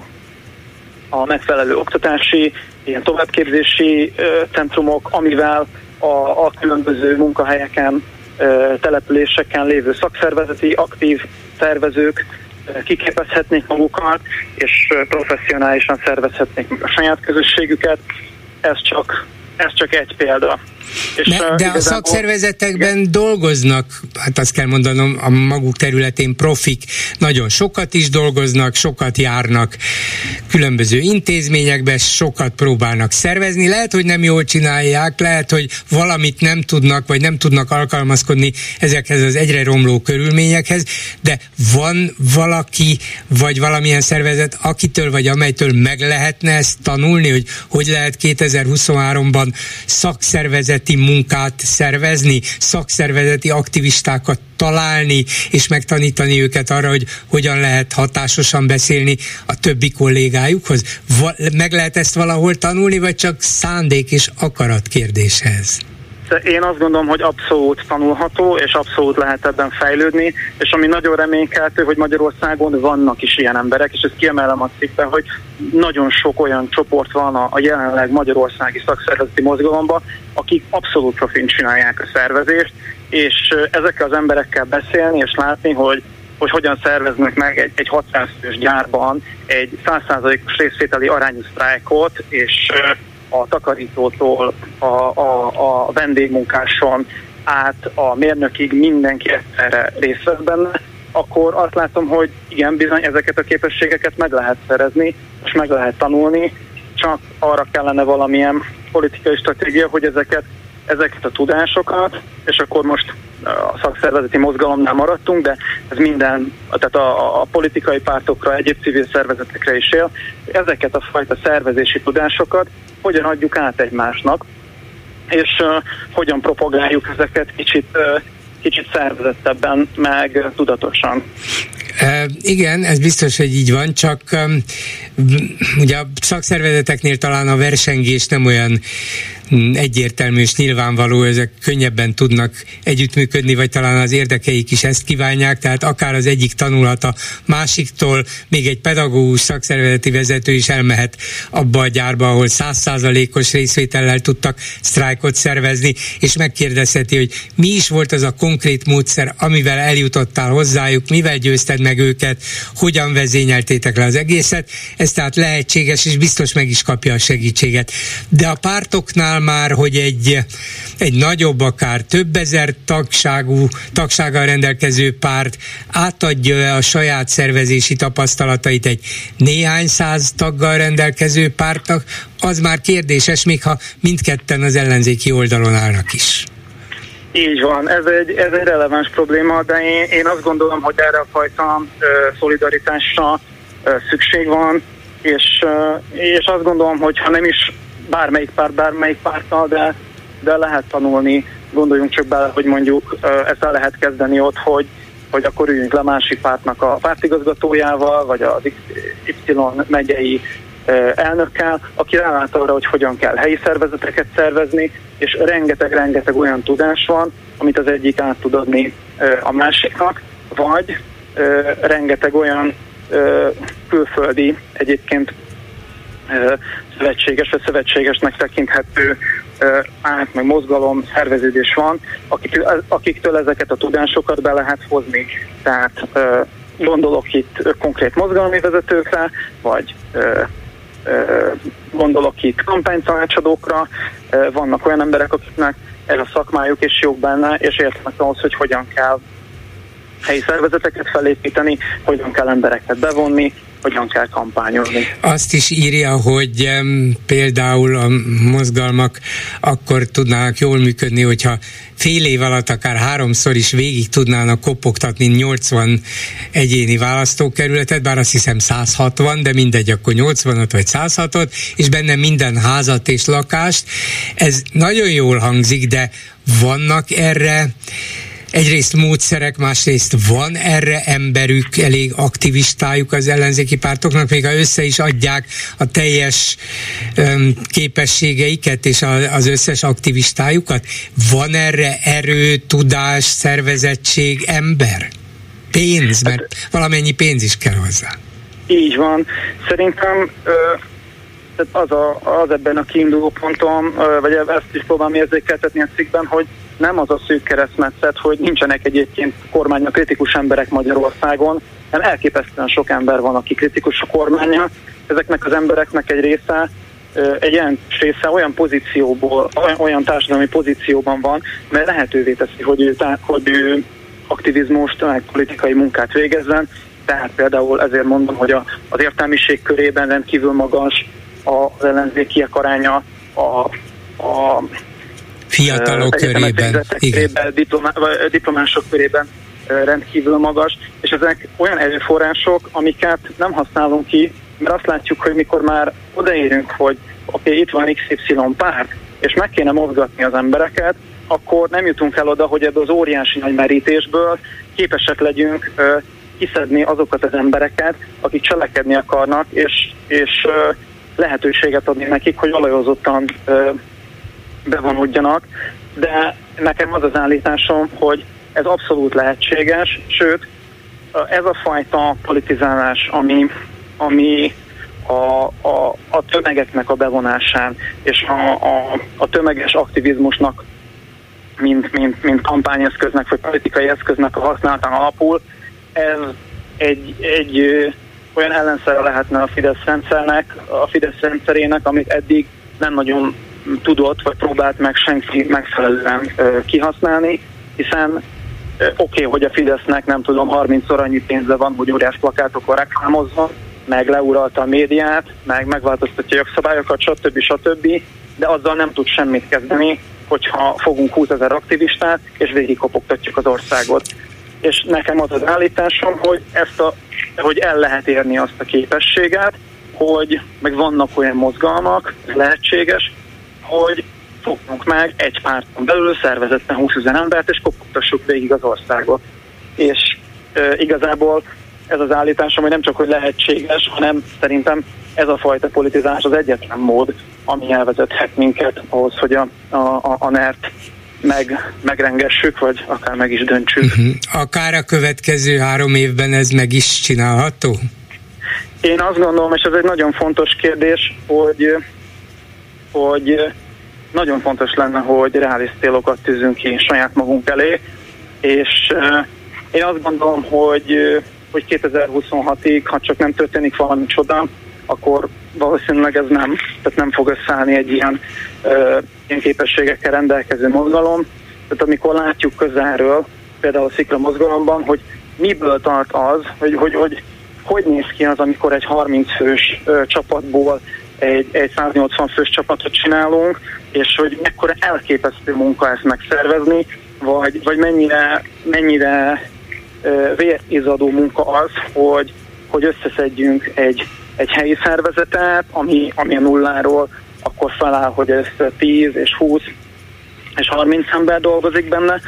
a megfelelő oktatási, ilyen továbbképzési ö, centrumok, amivel a, a különböző munkahelyeken, ö, településeken lévő szakszervezeti, aktív szervezők ö, kiképezhetnék magukat, és professzionálisan szervezhetnék a saját közösségüket. Ez csak, ez csak egy példa. És de, de a szakszervezetekben igen. dolgoznak, hát azt kell mondanom, a maguk területén profik, nagyon sokat is dolgoznak, sokat járnak különböző intézményekbe, sokat próbálnak szervezni. Lehet, hogy nem jól csinálják, lehet, hogy valamit nem tudnak, vagy nem tudnak alkalmazkodni ezekhez az egyre romló körülményekhez, de van valaki, vagy valamilyen szervezet, akitől vagy amelytől meg lehetne ezt tanulni, hogy hogy lehet 2023-ban szakszervezet szakszervezeti munkát szervezni, szakszervezeti aktivistákat találni, és megtanítani őket arra, hogy hogyan lehet hatásosan beszélni a többi kollégájukhoz? Va- meg lehet ezt valahol tanulni, vagy csak szándék és akarat kérdéshez? Én azt gondolom, hogy abszolút tanulható, és abszolút lehet ebben fejlődni, és ami nagyon reménykeltő, hogy Magyarországon vannak is ilyen emberek, és ezt kiemelem a cikkben, hogy nagyon sok olyan csoport van a, jelenleg magyarországi szakszervezeti mozgalomban, akik abszolút profin csinálják a szervezést, és ezekkel az emberekkel beszélni, és látni, hogy hogy hogyan szerveznek meg egy, egy 600 fős gyárban egy 100%-os részvételi arányú sztrájkot, és a takarítótól a, a, a vendégmunkáson át a mérnökig mindenki egyszerre részt vesz benne, akkor azt látom, hogy igen, bizony ezeket a képességeket meg lehet szerezni, és meg lehet tanulni, csak arra kellene valamilyen politikai stratégia, hogy ezeket, ezeket a tudásokat, és akkor most a szakszervezeti mozgalomnál maradtunk, de ez minden, tehát a, a politikai pártokra, egyéb civil szervezetekre is él, ezeket a fajta szervezési tudásokat hogyan adjuk át egymásnak, és uh, hogyan propagáljuk ezeket kicsit uh, kicsit szervezettebben, meg tudatosan. Igen, ez biztos, hogy így van, csak um, ugye a szakszervezeteknél talán a versengés nem olyan egyértelmű és nyilvánvaló, ezek könnyebben tudnak együttműködni, vagy talán az érdekeik is ezt kívánják, tehát akár az egyik tanulhat a másiktól, még egy pedagógus szakszervezeti vezető is elmehet abba a gyárba, ahol százszázalékos részvétellel tudtak sztrájkot szervezni, és megkérdezheti, hogy mi is volt az a konkrét módszer, amivel eljutottál hozzájuk, mivel győzted meg őket, hogyan vezényeltétek le az egészet. Ez tehát lehetséges, és biztos meg is kapja a segítséget. De a pártoknál már, hogy egy, egy nagyobb, akár több ezer tagságú, tagsággal rendelkező párt átadja a saját szervezési tapasztalatait egy néhány száz taggal rendelkező pártnak, az már kérdéses, még ha mindketten az ellenzéki oldalon állnak is. Így van, ez egy, ez egy releváns probléma, de én, én azt gondolom, hogy erre a fajta ö, szolidaritásra ö, szükség van, és, ö, és azt gondolom, hogy ha nem is bármelyik párt, bármelyik párttal, de, de lehet tanulni, gondoljunk csak bele, hogy mondjuk ö, ezt el lehet kezdeni ott, hogy, hogy akkor üljünk le másik pártnak a pártigazgatójával, vagy az Y megyei elnökkel, aki rálát arra, hogy hogyan kell helyi szervezeteket szervezni, és rengeteg-rengeteg olyan tudás van, amit az egyik át tud adni a másiknak, vagy rengeteg olyan külföldi egyébként szövetséges vagy szövetségesnek tekinthető át, meg mozgalom, szerveződés van, akiktől ezeket a tudásokat be lehet hozni. Tehát gondolok itt konkrét mozgalmi vezetőkre, vagy gondolok itt kampánytanácsadókra, vannak olyan emberek, akiknek ez a szakmájuk és jók benne, és értenek ahhoz, hogy hogyan kell helyi szervezeteket felépíteni, hogyan kell embereket bevonni, hogyan kell kampányozni. Azt is írja, hogy például a mozgalmak akkor tudnának jól működni, hogyha fél év alatt akár háromszor is végig tudnának kopogtatni 80 egyéni választókerületet, bár azt hiszem 160, de mindegy, akkor 85 vagy 106 és benne minden házat és lakást. Ez nagyon jól hangzik, de vannak erre egyrészt módszerek, másrészt van erre emberük, elég aktivistájuk az ellenzéki pártoknak, még ha össze is adják a teljes um, képességeiket és a, az összes aktivistájukat, van erre erő, tudás, szervezettség, ember? Pénz, mert valamennyi pénz is kell hozzá. Így van. Szerintem ö, az, a, az ebben a kiinduló pontom, ö, vagy ezt is próbálom érzékeltetni a cikkben, hogy nem az a szűk keresztmetszet, hogy nincsenek egyébként kormánya kritikus emberek Magyarországon, hanem elképesztően sok ember van, aki kritikus a kormánya. Ezeknek az embereknek egy része egy ilyen része olyan pozícióból, olyan társadalmi pozícióban van, mert lehetővé teszi, hogy ő, hogy ő aktivizmust, meg politikai munkát végezzen. Tehát például ezért mondom, hogy a, az értelmiség körében rendkívül magas az ellenzékiek aránya, a, a Fiatalok körében, körében diplomá, diplomások körében rendkívül magas, és ezek olyan erőforrások, amiket nem használunk ki, mert azt látjuk, hogy mikor már odaérünk, hogy oké, okay, itt van XY párt, és meg kéne mozgatni az embereket, akkor nem jutunk el oda, hogy ebből az óriási nagy merítésből képesek legyünk uh, kiszedni azokat az embereket, akik cselekedni akarnak, és, és uh, lehetőséget adni nekik, hogy olajozottan uh, bevonódjanak, de nekem az az állításom, hogy ez abszolút lehetséges, sőt, ez a fajta politizálás, ami, ami a, a, a tömegeknek a bevonásán és a, a, a tömeges aktivizmusnak, mint, mint, mint kampányeszköznek vagy politikai eszköznek a használatán alapul, ez egy, egy olyan ellenszere lehetne a Fidesz rendszernek, a Fidesz rendszerének, amit eddig nem nagyon tudott, vagy próbált meg senki megfelelően kihasználni, hiszen oké, okay, hogy a Fidesznek nem tudom, 30-szor annyi pénze van, hogy óriás plakátokon reklámozva, meg leuralta a médiát, meg megváltoztatja a jogszabályokat, stb. stb. De azzal nem tud semmit kezdeni, hogyha fogunk 20 ezer aktivistát, és végigkopogtatjuk az országot. És nekem az az állításom, hogy, ezt a, hogy el lehet érni azt a képességet, hogy meg vannak olyan mozgalmak, lehetséges, hogy fognunk meg egy párton belül szervezetten 20 ezer embert, és kopogtassuk végig az országot. És e, igazából ez az állításom, hogy nem csak hogy lehetséges, hanem szerintem ez a fajta politizás az egyetlen mód, ami elvezethet minket ahhoz, hogy a, a, a NERT meg, megrengessük, vagy akár meg is döntsük. Uh-huh. Akár a következő három évben ez meg is csinálható? Én azt gondolom, és ez egy nagyon fontos kérdés, hogy, hogy nagyon fontos lenne, hogy reális célokat tűzünk ki saját magunk elé, és én azt gondolom, hogy, hogy 2026-ig, ha csak nem történik valami csoda, akkor valószínűleg ez nem, tehát nem fog összeállni egy ilyen, ilyen képességekkel rendelkező mozgalom. Tehát amikor látjuk közelről, például a szikra mozgalomban, hogy miből tart az, hogy hogy, hogy, hogy néz ki az, amikor egy 30 fős ö, csapatból egy, egy 180 fős csapatot csinálunk, és hogy mekkora elképesztő munka ezt megszervezni, vagy, vagy mennyire, mennyire vérizadó munka az, hogy, hogy összeszedjünk egy, egy helyi szervezetet, ami, ami a nulláról akkor feláll, hogy ez 10 és 20 és 30 ember dolgozik benne.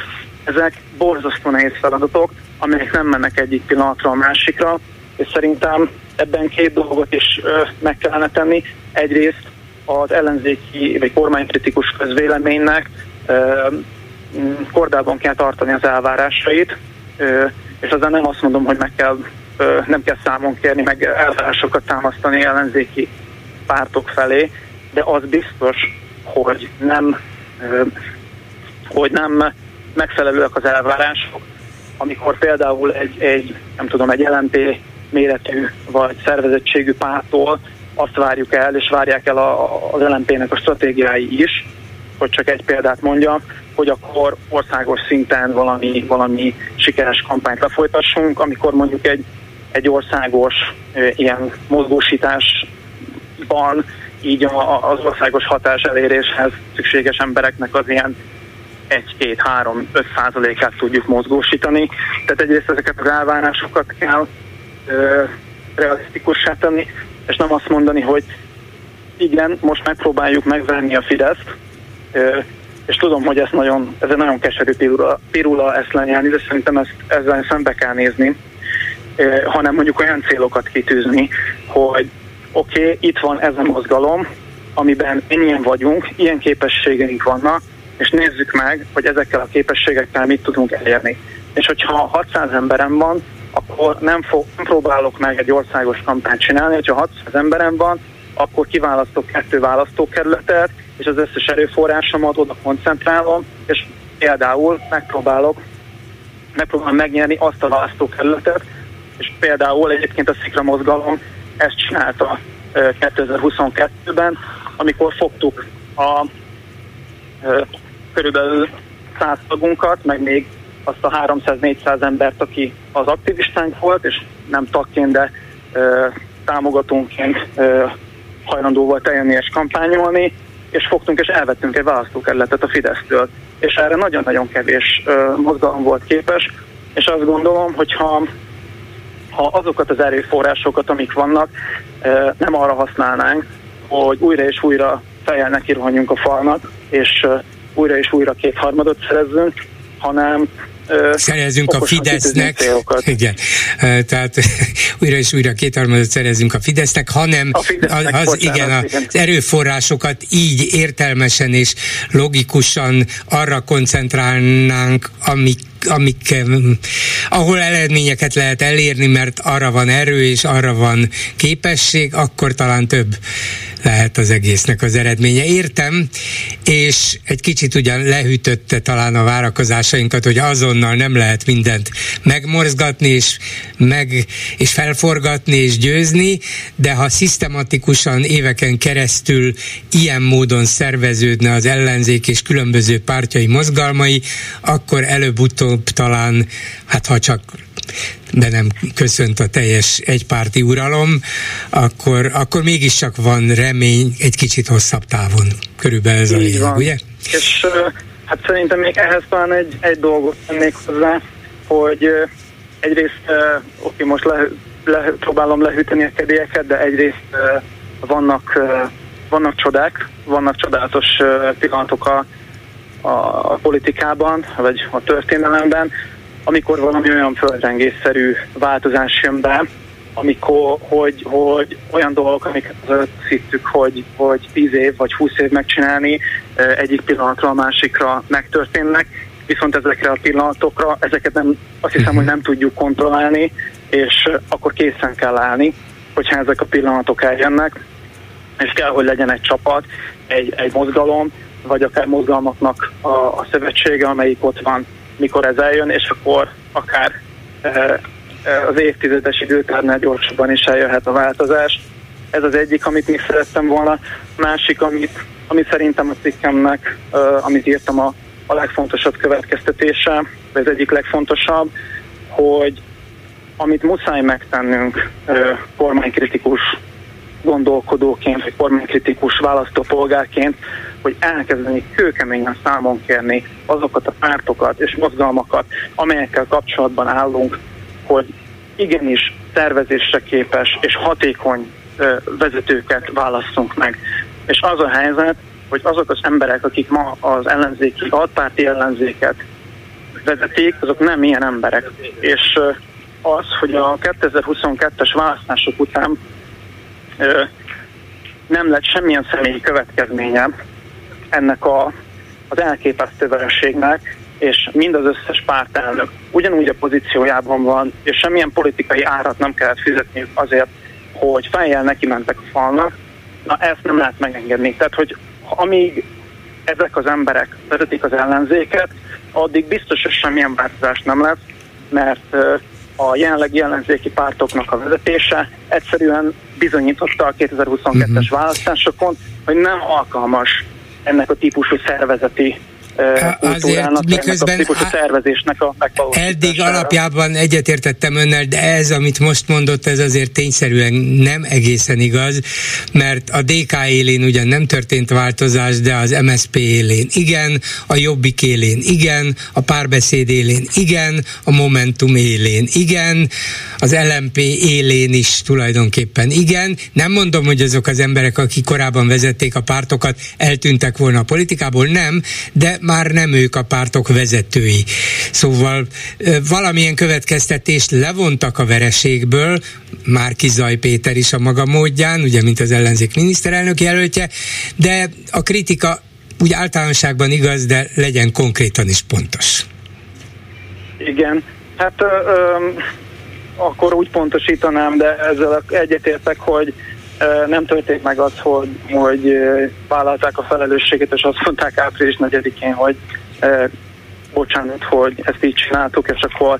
Ezek borzasztó nehéz feladatok, amelyek nem mennek egyik pillanatra a másikra, és szerintem ebben két dolgot is meg kellene tenni. Egyrészt az ellenzéki vagy kormánykritikus közvéleménynek ö, kordában kell tartani az elvárásait, és azon nem azt mondom, hogy meg kell, nem kell számon kérni, meg elvárásokat támasztani ellenzéki pártok felé, de az biztos, hogy nem, hogy nem megfelelőek az elvárások, amikor például egy, egy nem tudom, egy LNP méretű vagy szervezettségű pártól azt várjuk el, és várják el a, az LNP-nek a stratégiái is, hogy csak egy példát mondjam, hogy akkor országos szinten valami, valami sikeres kampányt lefolytassunk, amikor mondjuk egy, egy országos ilyen mozgósításban így a, az országos hatás eléréshez szükséges embereknek az ilyen 1-2-3-5 százalékát tudjuk mozgósítani. Tehát egyrészt ezeket az elvárásokat kell realisztikussá tenni, és nem azt mondani, hogy igen, most megpróbáljuk megverni a Fideszt, és tudom, hogy ez, nagyon, ez egy nagyon keserű pirula, pirula ezt lenyelni, de szerintem ezt, ezzel szembe kell nézni, hanem mondjuk olyan célokat kitűzni, hogy oké, okay, itt van ez a mozgalom, amiben ennyien vagyunk, ilyen képességeink vannak, és nézzük meg, hogy ezekkel a képességekkel mit tudunk elérni. És hogyha 600 emberem van, akkor nem, fog, nem próbálok meg egy országos kampányt csinálni, hogyha 600 emberem van, akkor kiválasztok kettő választókerületet, és az összes erőforrásomat oda koncentrálom, és például megpróbálok, megpróbálom megnyerni azt a választókerületet, és például egyébként a Szikra mozgalom ezt csinálta 2022-ben, amikor fogtuk a körülbelül 100 tagunkat, meg még azt a 300-400 embert, aki az aktivistánk volt, és nem tagként, de ö, támogatónként ö, hajlandó volt eljönni és kampányolni, és fogtunk és elvettünk egy választókerületet a Fidesztől. És erre nagyon-nagyon kevés ö, mozgalom volt képes, és azt gondolom, hogy ha, ha azokat az erőforrásokat, amik vannak, ö, nem arra használnánk, hogy újra és újra fejjel nekirohanjunk a falnak, és ö, újra és újra kétharmadot szerezzünk, hanem szerezünk a Fidesznek. Igen, tehát újra és újra kétharmadot szerezünk a Fidesznek, hanem a Fidesznek, az, bocsánat, igen, az erőforrásokat így értelmesen és logikusan arra koncentrálnánk, amik amik, ahol eredményeket lehet elérni, mert arra van erő és arra van képesség, akkor talán több lehet az egésznek az eredménye. Értem, és egy kicsit ugyan lehűtötte talán a várakozásainkat, hogy azonnal nem lehet mindent megmorzgatni, és, meg, és felforgatni, és győzni, de ha szisztematikusan éveken keresztül ilyen módon szerveződne az ellenzék és különböző pártjai mozgalmai, akkor előbb-utóbb talán, hát ha csak de nem köszönt a teljes egypárti uralom, akkor, akkor mégiscsak van remény egy kicsit hosszabb távon. Körülbelül ez a lényeg, ugye? És hát szerintem még ehhez talán egy, egy dolgot tennék hozzá, hogy egyrészt, oké, most le, le, próbálom lehűteni a kedélyeket, de egyrészt vannak, vannak csodák, vannak csodálatos pillanatok a, a, a politikában, vagy a történelemben, amikor valami olyan földrengésszerű változás jön be, amikor, hogy, hogy olyan dolgok, amiket az hittük, hogy, hogy 10 év vagy 20 év megcsinálni, egyik pillanatra a másikra megtörténnek, viszont ezekre a pillanatokra, ezeket nem, azt hiszem, hogy nem tudjuk kontrollálni, és akkor készen kell állni, hogyha ezek a pillanatok eljönnek, és kell, hogy legyen egy csapat, egy, egy mozgalom, vagy akár mozgalmaknak a, a szövetsége, amelyik ott van, mikor ez eljön, és akkor akár e, az évtizedes időtárnál gyorsabban is eljöhet a változás. Ez az egyik, amit még szerettem volna. Másik, amit, amit szerintem a cikkemnek, uh, amit írtam a, a legfontosabb következtetése, vagy az egyik legfontosabb, hogy amit muszáj megtennünk kormánykritikus gondolkodóként, vagy kormánykritikus választópolgárként, hogy elkezdeni kőkeményen számon kérni azokat a pártokat és mozgalmakat, amelyekkel kapcsolatban állunk, hogy igenis tervezésre képes és hatékony vezetőket válasszunk meg. És az a helyzet, hogy azok az emberek, akik ma az ellenzéki, altpárti ellenzéket vezetik, azok nem ilyen emberek. És az, hogy a 2022-es választások után nem lett semmilyen személyi következménye ennek a, az elképesztő vereségnek, és mind az összes pártelnök ugyanúgy a pozíciójában van, és semmilyen politikai árat nem kellett fizetni azért, hogy fejjel neki mentek a falnak, na ezt nem lehet megengedni. Tehát, hogy amíg ezek az emberek vezetik az ellenzéket, addig biztos, hogy semmilyen változás nem lesz, mert a jelenlegi ellenzéki pártoknak a vezetése egyszerűen bizonyította a 2022-es uh-huh. Mhm. választásokon, hogy nem alkalmas ennek a típusú szervezeti kultúrának, miközben a szervezésnek a Eddig alapjában egyetértettem önnel, de ez, amit most mondott, ez azért tényszerűen nem egészen igaz, mert a DK élén ugyan nem történt változás, de az MSP élén igen, a Jobbik élén igen, a párbeszéd élén igen, a Momentum élén igen, az LMP élén is tulajdonképpen igen. Nem mondom, hogy azok az emberek, akik korábban vezették a pártokat, eltűntek volna a politikából, nem, de már nem ők a pártok vezetői. Szóval valamilyen következtetést levontak a vereségből, már Kizaj Péter is a maga módján, ugye, mint az ellenzék miniszterelnök jelöltje, de a kritika úgy általánosságban igaz, de legyen konkrétan is pontos. Igen, hát ö, ö, akkor úgy pontosítanám, de ezzel egyetértek, hogy nem történt meg az, hogy, hogy vállalták a felelősséget, és azt mondták április 4-én, hogy bocsánat, hogy ezt így csináltuk, és akkor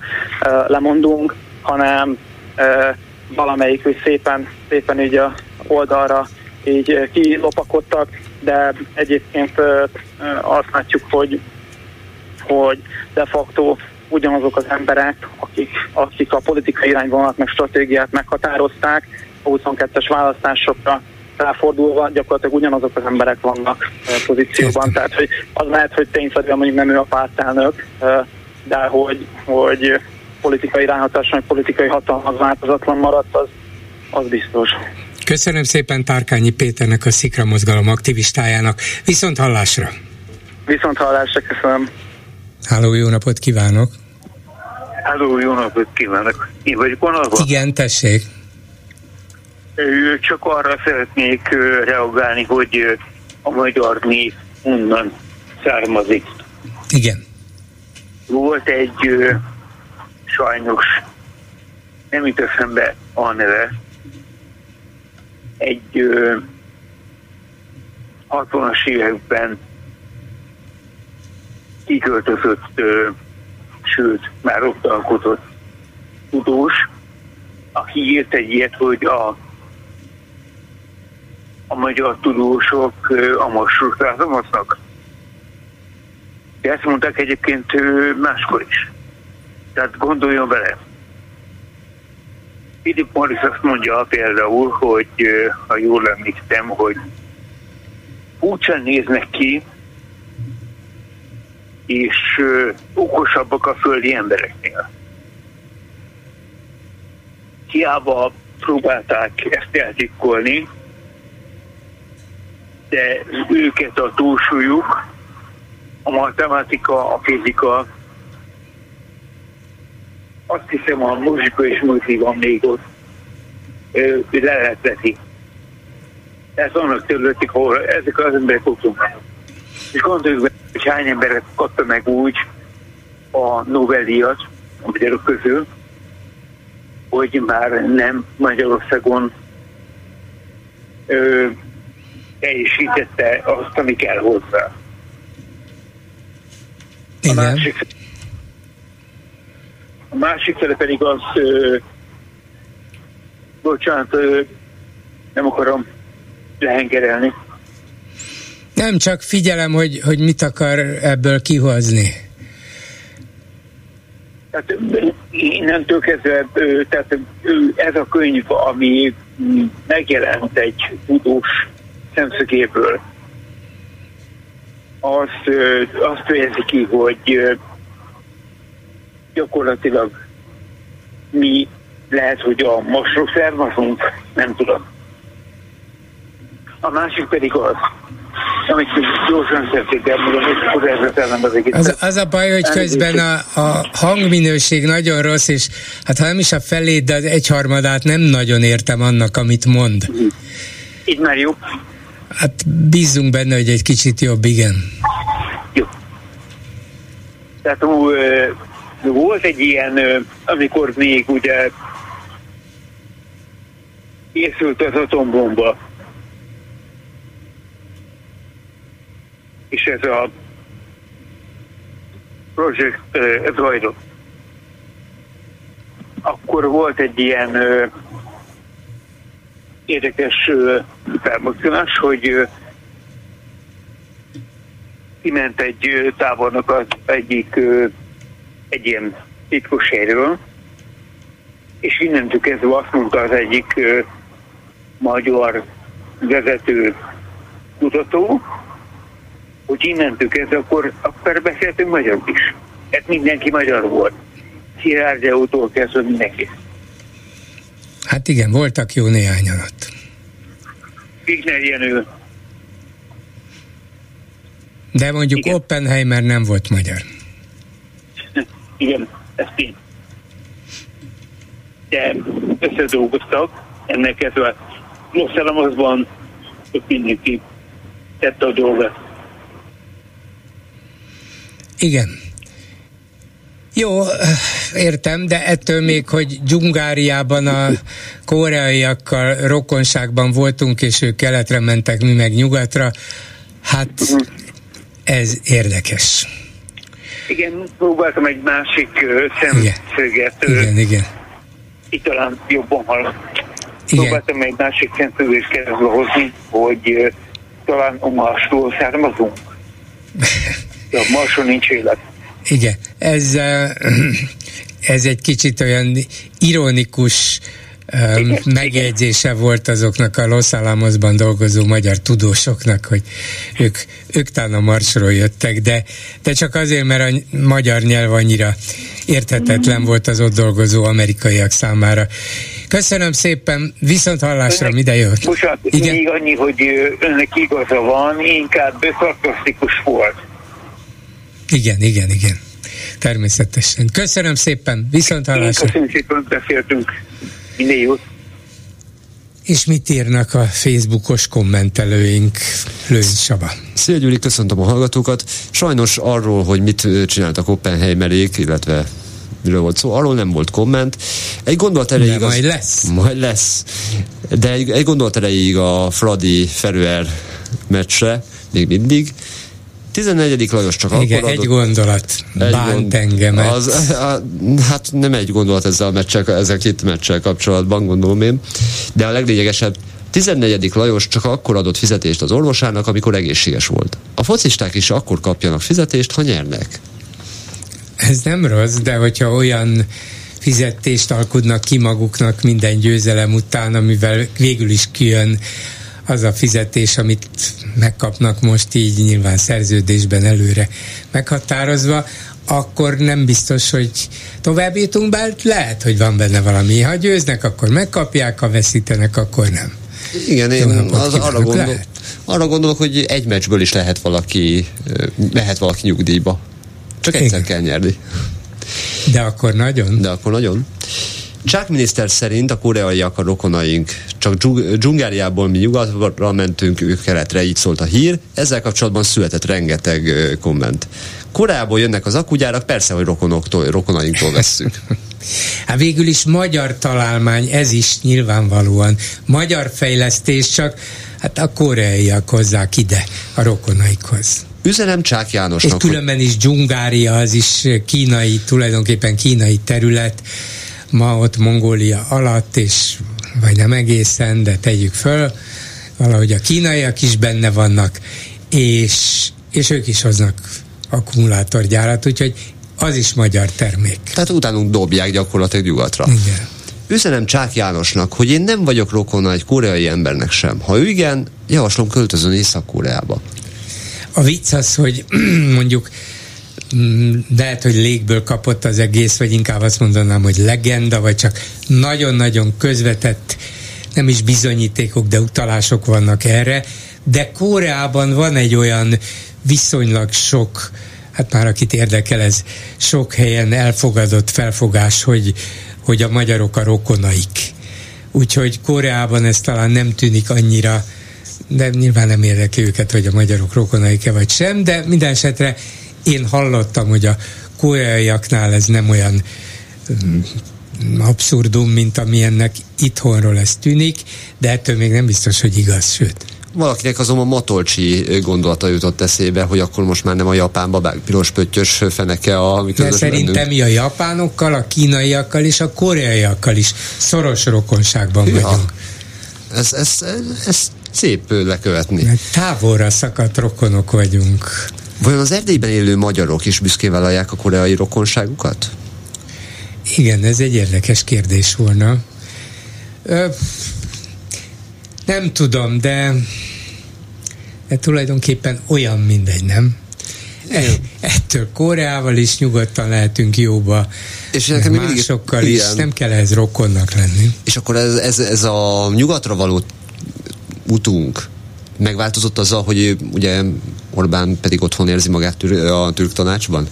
lemondunk, hanem valamelyik hogy szépen, szépen így a oldalra így kilopakodtak, de egyébként azt látjuk, hogy, hogy de facto ugyanazok az emberek, akik, akik a politikai irányvonalat meg stratégiát meghatározták, 22-es választásokra ráfordulva gyakorlatilag ugyanazok az emberek vannak pozícióban. Tehát, hogy az lehet, hogy tényszerűen mondjuk nem ő a pártelnök, de hogy, hogy politikai ráhatás, vagy politikai hatalma az változatlan maradt, az, az biztos. Köszönöm szépen Tárkányi Péternek, a Szikra Mozgalom aktivistájának. Viszont hallásra! Viszont hallásra, köszönöm. Háló, jó napot kívánok! Háló, jó napot kívánok! Én vagyok vonalban? Igen, tessék! Csak arra szeretnék reagálni, hogy a magyar név onnan származik. Igen. Volt egy sajnos nem jut eszembe a neve, egy 60-as években kiköltözött, sőt, már ott alkotott tudós, aki írt egy ilyet, hogy a a magyar tudósok a masrutázomoznak. De ezt mondták egyébként máskor is. Tehát gondoljon bele. Philip Morris azt mondja például, hogy ha jól emlékszem, hogy furcsán néznek ki, és okosabbak a földi embereknél. Hiába próbálták ezt eltikkolni, de őket a túlsúlyuk, a matematika, a fizika, azt hiszem a muzsika és multi van még ott, ő le lehet veszi. Ez vannak területek, ahol ezek az emberek vannak. És gondoljuk be, hogy hány emberek kapta meg úgy a Nobel-díjat a magyarok közül, hogy már nem Magyarországon ö, teljesítette azt, ami kell hozzá. A másik, a másik fele pedig az, ö, bocsánat, ö, nem akarom lehengerelni. Nem, csak figyelem, hogy, hogy mit akar ebből kihozni. Tehát innentől kezdve, tehát ez a könyv, ami megjelent egy tudós szemszögéből, azt, azt fejezi ki, hogy gyakorlatilag mi lehet, hogy a masról származunk, nem tudom. A másik pedig az, amit gyorsan szeretnék elmondani, és egész. Az, az a baj, hogy közben a, a hangminőség nagyon rossz, és hát ha nem is a felét, de az egyharmadát nem nagyon értem annak, amit mond. Így már jó. Hát bízunk benne, hogy egy kicsit jobb, igen. Jó. Tehát ó, volt egy ilyen, amikor még ugye készült az atombomba, és ez a projekt zajlott. Akkor volt egy ilyen érdekes felmozdulás, hogy kiment egy tábornok az egyik egy ilyen titkos helyről, és innentől kezdve azt mondta az egyik magyar vezető kutató, hogy innentől kezdve akkor, akkor beszéltünk magyar is. Ez mindenki magyar volt. Szilárd kezdve mindenki. Hát igen, voltak jó néhányan ott. Wigner Jenő. De mondjuk igen. Oppenheimer nem volt magyar. Igen, ez tény. De összedolgoztak, ennek ez a Los Alamosban mindenki tette a dolgot. Igen. Jó, értem, de ettől még, hogy Dzsungáriában a koreaiakkal rokonságban voltunk, és ők keletre mentek, mi meg nyugatra, hát ez érdekes. Igen, próbáltam egy másik szemszöget. Igen, igen. igen. Itt talán jobban hallom. Próbáltam egy másik szemszögést keresztbe hozni, hogy talán a Marsról származunk. Ja, Marson nincs élet. Igen, ez, ez egy kicsit olyan ironikus megjegyzése volt azoknak a Los Alamosban dolgozó magyar tudósoknak, hogy ők, ők talán a Marsról jöttek, de, de csak azért, mert a magyar nyelv annyira érthetetlen volt az ott dolgozó amerikaiak számára. Köszönöm szépen, viszont hallásra, önnek, ide jött. Bocsánat, Igen? még annyi, hogy önnek igaza van, inkább szarkasztikus volt. Igen, igen, igen. Természetesen. Köszönöm szépen, viszont hallásra. Köszönöm szépen, beszéltünk. Minden jót. És mit írnak a Facebookos kommentelőink, Lőnc Saba? Szia Gyuri, köszöntöm a hallgatókat. Sajnos arról, hogy mit csináltak Oppenheimerék, illetve miről volt szó, arról nem volt komment. Egy gondolat erejéig... De majd az, lesz. Majd lesz. De egy, egy gondolat erejéig a Fradi Ferőer meccsre, még mindig. 14. Lajos csak Igen, akkor adott, egy gondolat egy bánt gond, engemet. Az, a, hát nem egy gondolat ezzel a meccsel, ezzel a két meccsel kapcsolatban, gondolom én, de a leglényegesebb, 14. Lajos csak akkor adott fizetést az orvosának, amikor egészséges volt. A focisták is akkor kapjanak fizetést, ha nyernek. Ez nem rossz, de hogyha olyan fizetést alkudnak ki maguknak minden győzelem után, amivel végül is kijön az a fizetés, amit megkapnak most így nyilván szerződésben előre meghatározva, akkor nem biztos, hogy tovább jutunk, bár lehet, hogy van benne valami. Ha győznek, akkor megkapják, ha veszítenek, akkor nem. Igen, én az, arra, gondol, arra gondolok, hogy egy meccsből is lehet valaki, lehet valaki nyugdíjba. Csak egyszer Igen. kell nyerni. De akkor nagyon. De akkor nagyon. Csák miniszter szerint a koreaiak a rokonaink, csak dzsungáriából mi nyugatra mentünk, ők keletre, így szólt a hír. Ezzel kapcsolatban született rengeteg komment. Koreából jönnek az akugyárak, persze, hogy rokonoktól, rokonainktól vesszük. Hát végül is magyar találmány, ez is nyilvánvalóan magyar fejlesztés, csak hát a koreaiak hozzák ide a rokonaikhoz. Üzenem Csák Jánosnak. És különben is Dzsungária, az is kínai, tulajdonképpen kínai terület, ma ott Mongólia alatt, és vagy nem egészen, de tegyük föl, valahogy a kínaiak is benne vannak, és, és ők is hoznak akkumulátorgyárat, úgyhogy az is magyar termék. Tehát utánunk dobják gyakorlatilag nyugatra. Igen. Üzenem Csák Jánosnak, hogy én nem vagyok rokona egy koreai embernek sem. Ha ő igen, javaslom költözön Észak-Koreába. A vicc az, hogy mondjuk lehet, hogy légből kapott az egész, vagy inkább azt mondanám, hogy legenda, vagy csak nagyon-nagyon közvetett, nem is bizonyítékok, de utalások vannak erre, de Koreában van egy olyan viszonylag sok hát már akit érdekel, ez sok helyen elfogadott felfogás, hogy, hogy a magyarok a rokonaik. Úgyhogy Koreában ez talán nem tűnik annyira, de nyilván nem érdekli őket, hogy a magyarok rokonaik-e vagy sem, de minden esetre én hallottam, hogy a koreaiaknál ez nem olyan mm, abszurdum, mint amilyennek itthonról ez tűnik, de ettől még nem biztos, hogy igaz, sőt. Valakinek azonban Matolcsi gondolata jutott eszébe, hogy akkor most már nem a japán babák piros pöttyös feneke a mi De szerintem mi a japánokkal, a kínaiakkal és a koreaiakkal is szoros rokonságban ja. vagyunk. Ez, ez, ez, ez szép lekövetni. Mert távolra szakadt rokonok vagyunk. Vajon az Erdélyben élő magyarok is büszkén vállalják a koreai rokonságukat? Igen, ez egy érdekes kérdés volna. Ö, nem tudom, de, de tulajdonképpen olyan mindegy, nem? E, ettől Koreával is nyugodtan lehetünk jóba, és nekem másokkal is, nem kell ez rokonnak lenni. És akkor ez, ez, ez a nyugatra való utunk megváltozott azzal, hogy ugye Orbán pedig otthon érzi magát a türk tanácsban?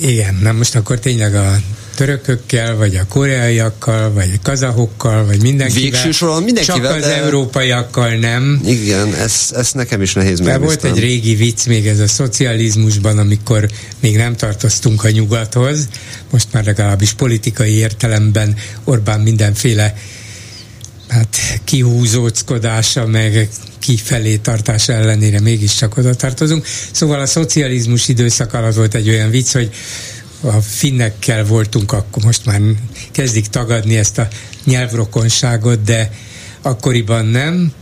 Igen, na most akkor tényleg a törökökkel, vagy a koreaiakkal, vagy a kazahokkal, vagy mindenkivel. Végső soron mindenkivel. Csak az de... európaiakkal nem. Igen, ez, ez nekem is nehéz De volt egy régi vicc még ez a szocializmusban, amikor még nem tartoztunk a nyugathoz, most már legalábbis politikai értelemben Orbán mindenféle hát kihúzóckodása, meg kifelé tartása ellenére mégiscsak oda tartozunk. Szóval a szocializmus időszak alatt volt egy olyan vicc, hogy a finnekkel voltunk, akkor most már kezdik tagadni ezt a nyelvrokonságot, de akkoriban nem,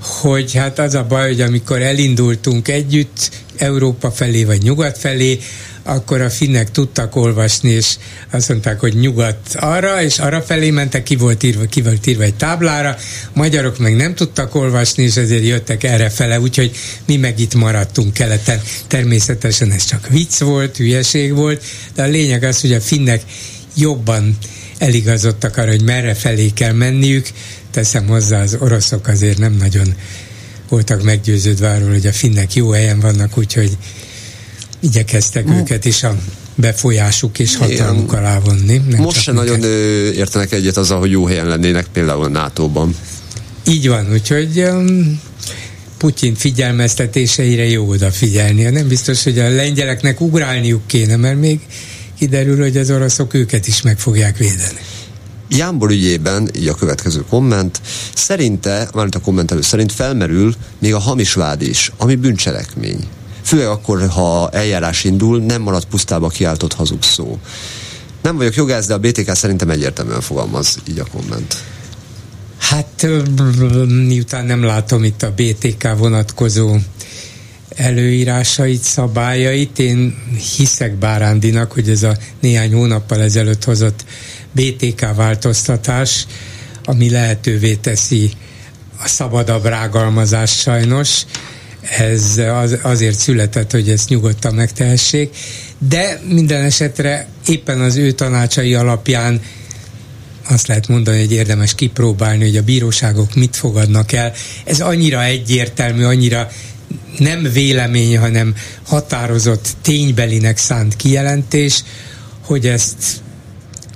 hogy hát az a baj, hogy amikor elindultunk együtt Európa felé vagy nyugat felé, akkor a finnek tudtak olvasni, és azt mondták, hogy nyugat arra, és arra felé mentek, ki volt írva, ki volt írva egy táblára, magyarok meg nem tudtak olvasni, és ezért jöttek erre fele, úgyhogy mi meg itt maradtunk keleten. Természetesen ez csak vicc volt, hülyeség volt, de a lényeg az, hogy a finnek jobban eligazodtak arra, hogy merre felé kell menniük, teszem hozzá, az oroszok azért nem nagyon voltak meggyőződve arról, hogy a finnek jó helyen vannak, úgyhogy igyekeztek mm. őket is a befolyásuk és hatalmuk alá vonni. Most se nagyon ö, értenek egyet azzal, hogy jó helyen lennének például a NATO-ban. Így van, úgyhogy um, Putyin figyelmeztetéseire jó odafigyelni. Nem biztos, hogy a lengyeleknek ugrálniuk kéne, mert még kiderül, hogy az oroszok őket is meg fogják védeni. Jámbor ügyében, így a következő komment, szerinte, mármint a kommentelő szerint felmerül még a hamis vád is, ami bűncselekmény. Főleg akkor, ha eljárás indul, nem marad pusztába kiáltott hazug szó. Nem vagyok jogász, de a BTK szerintem egyértelműen fogalmaz így a komment. Hát miután nem látom itt a BTK vonatkozó előírásait, szabályait, én hiszek Bárándinak, hogy ez a néhány hónappal ezelőtt hozott BTK változtatás, ami lehetővé teszi a szabadabb rágalmazás sajnos, ez az, azért született, hogy ezt nyugodtan megtehessék, de minden esetre éppen az ő tanácsai alapján azt lehet mondani, hogy érdemes kipróbálni, hogy a bíróságok mit fogadnak el. Ez annyira egyértelmű, annyira nem vélemény, hanem határozott ténybelinek szánt kijelentés, hogy ezt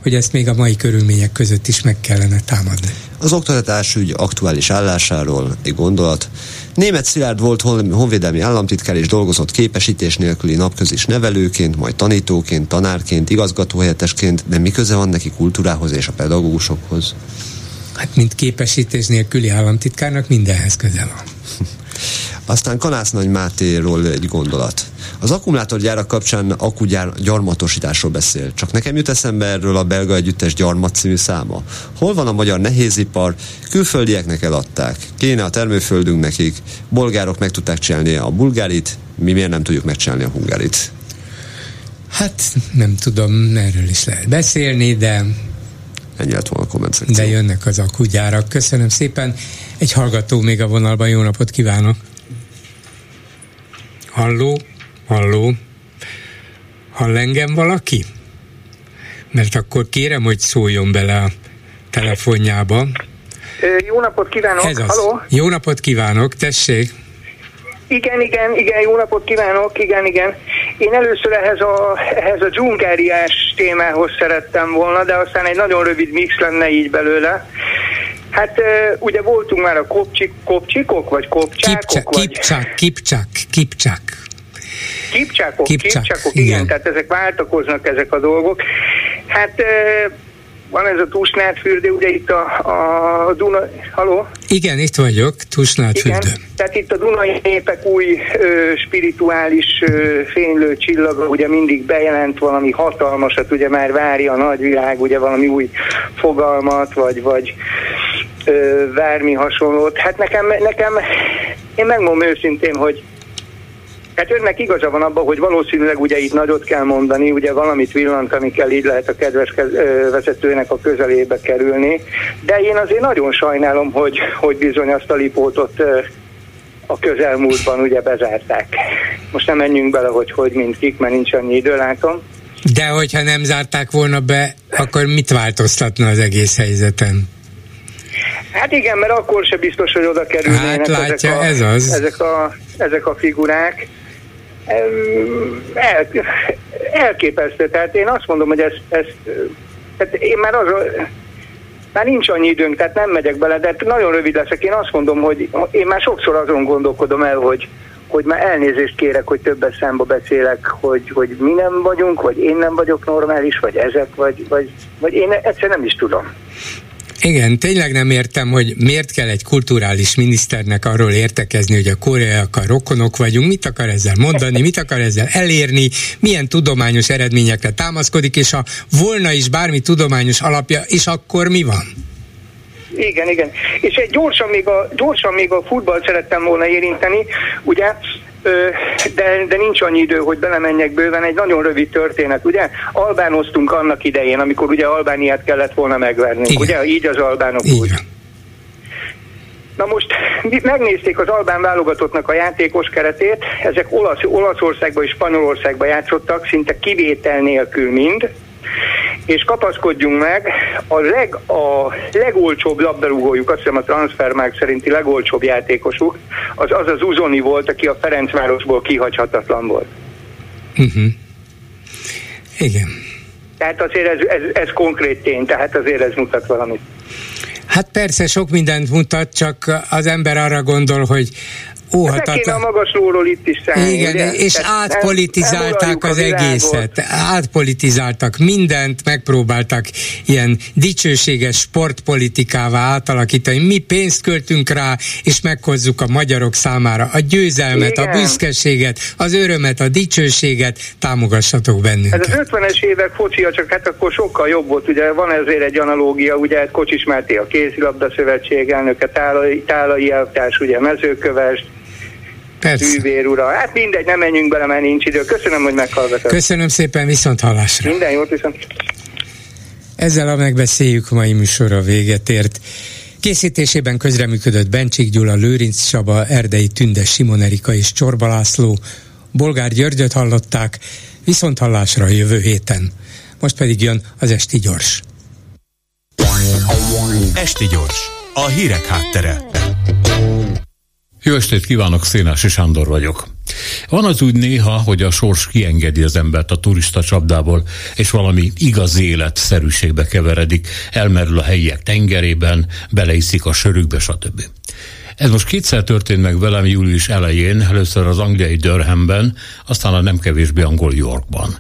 hogy ezt még a mai körülmények között is meg kellene támadni. Az oktatás ügy aktuális állásáról egy gondolat. Német Szilárd volt honvédelmi államtitkár és dolgozott képesítés nélküli napközis nevelőként, majd tanítóként, tanárként, igazgatóhelyettesként, de mi köze van neki kultúrához és a pedagógusokhoz? Hát mint képesítés nélküli államtitkárnak mindenhez köze van. Aztán Kanász Nagy Mátéról egy gondolat. Az akkumulátorgyárak kapcsán akkugyár gyarmatosításról beszél. Csak nekem jut eszembe erről a belga együttes gyarmat című száma. Hol van a magyar nehézipar? Külföldieknek eladták. Kéne a termőföldünk nekik. Bolgárok meg tudták csinálni a bulgárit, mi miért nem tudjuk megcsinálni a hungárit? Hát nem tudom, erről is lehet beszélni, de Ennyi lett volna a komment De jönnek az akkugyárak. Köszönöm szépen. Egy hallgató még a vonalban. Jó napot kívánok! Halló? Halló? Hall engem valaki? Mert akkor kérem, hogy szóljon bele a telefonjába. Jó napot kívánok! Ez az. Halló? Jó napot kívánok, tessék! Igen, igen, igen, jó napot kívánok, igen, igen. Én először ehhez a, ehhez a dzsungáriás témához szerettem volna, de aztán egy nagyon rövid mix lenne így belőle. Hát ugye voltunk már a kopcsik, kopcsikok, vagy kopcsákok? Kipcsák, vagy... kipcsák, kipcsák, kipcsák. Kipcsákok, kipcsák, kipcsákok, igen. igen, tehát ezek váltakoznak ezek a dolgok. Hát van ez a Tusnádfürdő, ugye itt a, a Duna... Haló? Igen, itt vagyok, Tusnádfürdő. Igen, tehát itt a Dunai népek új ö, spirituális ö, fénylő csillaga, ugye mindig bejelent valami hatalmasat, ugye már várja a nagyvilág, ugye valami új fogalmat, vagy, vagy ö, vármi hasonlót. Hát nekem, nekem én megmondom őszintén, hogy Hát önnek igaza van abban, hogy valószínűleg ugye itt nagyot kell mondani, ugye valamit villantani kell, így lehet a kedves vezetőnek a közelébe kerülni, de én azért nagyon sajnálom, hogy, hogy bizony azt a lipótot a közelmúltban ugye bezárták. Most nem menjünk bele, hogy hogy, mint kik, mert nincs annyi idő, látom. De hogyha nem zárták volna be, akkor mit változtatna az egész helyzeten? Hát igen, mert akkor se biztos, hogy oda kerülnének hát látja, ezek, a, ez az. ezek, a, ezek a figurák el, elképesztő. Tehát én azt mondom, hogy ezt, ezt tehát én már az, már nincs annyi időnk, tehát nem megyek bele, de nagyon rövid leszek. Én azt mondom, hogy én már sokszor azon gondolkodom el, hogy, hogy már elnézést kérek, hogy többes számba beszélek, hogy, hogy mi nem vagyunk, vagy én nem vagyok normális, vagy ezek, vagy, vagy, vagy én egyszer nem is tudom. Igen, tényleg nem értem, hogy miért kell egy kulturális miniszternek arról értekezni, hogy a koreaiakkal rokonok vagyunk, mit akar ezzel mondani, mit akar ezzel elérni, milyen tudományos eredményekre támaszkodik, és ha volna is bármi tudományos alapja, és akkor mi van? Igen, igen. És egy gyorsan még a, gyorsan még a futballt szerettem volna érinteni. Ugye de, de nincs annyi idő, hogy belemenjek bőven. Egy nagyon rövid történet, ugye? Albánoztunk annak idején, amikor ugye Albániát kellett volna megverni. Igen. Ugye? Így az albánok Igen. úgy. Na most megnézték az albán válogatottnak a játékos keretét, ezek Olasz, Olaszországba és Spanyolországba játszottak, szinte kivétel nélkül mind, és kapaszkodjunk meg, a, leg, a legolcsóbb labdarúgójuk, azt hiszem a transfermárk szerinti legolcsóbb játékosuk, az az az Uzoni volt, aki a Ferencvárosból kihagyhatatlan volt. Uh-huh. Igen. Tehát azért ez, ez, ez konkrét tény, tehát azért ez mutat valamit. Hát persze sok mindent mutat, csak az ember arra gondol, hogy óhatatlan. a magaslóról itt is szállni, Igen, ugye? és Tehát átpolitizálták az egészet. Átpolitizáltak mindent, megpróbáltak ilyen dicsőséges sportpolitikává átalakítani. Mi pénzt költünk rá, és meghozzuk a magyarok számára a győzelmet, Igen. a büszkeséget, az örömet, a dicsőséget, támogassatok bennünket. Ez az 50-es évek focia, csak hát akkor sokkal jobb volt, ugye van ezért egy analógia, ugye Kocsis Máté a kézilabda szövetség elnöke, Tálai, Tálai elvtárs, ugye mezőkövest, Persze. ura. Hát mindegy, nem menjünk bele, mert nincs idő. Köszönöm, hogy meghallgatod. Köszönöm szépen, viszont hallásra. Minden jót, viszont. Ezzel a megbeszéljük mai műsorra véget ért. Készítésében közreműködött Bencsik Gyula, Lőrinc Csaba, Erdei Tünde, Simon Erika és Csorba László. Bolgár Györgyöt hallották, viszont hallásra a jövő héten. Most pedig jön az Esti Gyors. Esti Gyors, a hírek háttere. Jó estét kívánok, Szénási Sándor vagyok. Van az úgy néha, hogy a sors kiengedi az embert a turista csapdából, és valami igaz életszerűségbe keveredik, elmerül a helyiek tengerében, beleiszik a sörükbe, stb. Ez most kétszer történt meg velem július elején, először az angliai Durhamben, aztán a nem kevésbé angol Yorkban.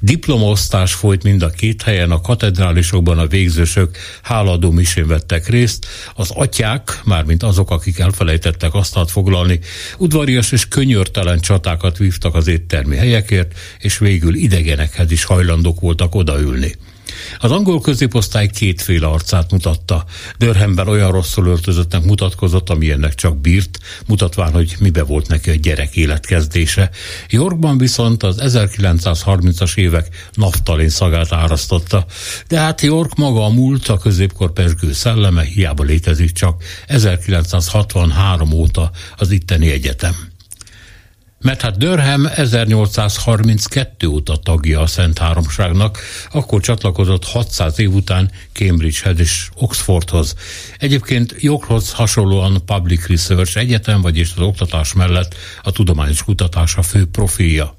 Diplomaosztás folyt mind a két helyen, a katedrálisokban a végzősök háladó misén vettek részt, az atyák, mármint azok, akik elfelejtettek asztalt foglalni, udvarias és könyörtelen csatákat vívtak az éttermi helyekért, és végül idegenekhez is hajlandók voltak odaülni. Az angol középosztály kétféle arcát mutatta. Dörhemben olyan rosszul öltözöttnek mutatkozott, amilyennek csak bírt, mutatván, hogy mibe volt neki a gyerek életkezdése. Yorkban viszont az 1930-as évek naftalén szagát árasztotta. De hát York maga a múlt, a középkor pesgő szelleme hiába létezik csak 1963 óta az itteni egyetem mert hát Dörhem 1832 óta tagja a Szent Háromságnak, akkor csatlakozott 600 év után Cambridgehez és Oxfordhoz. Egyébként joghoz hasonlóan Public Research Egyetem, vagyis az oktatás mellett a tudományos kutatás a fő profilja.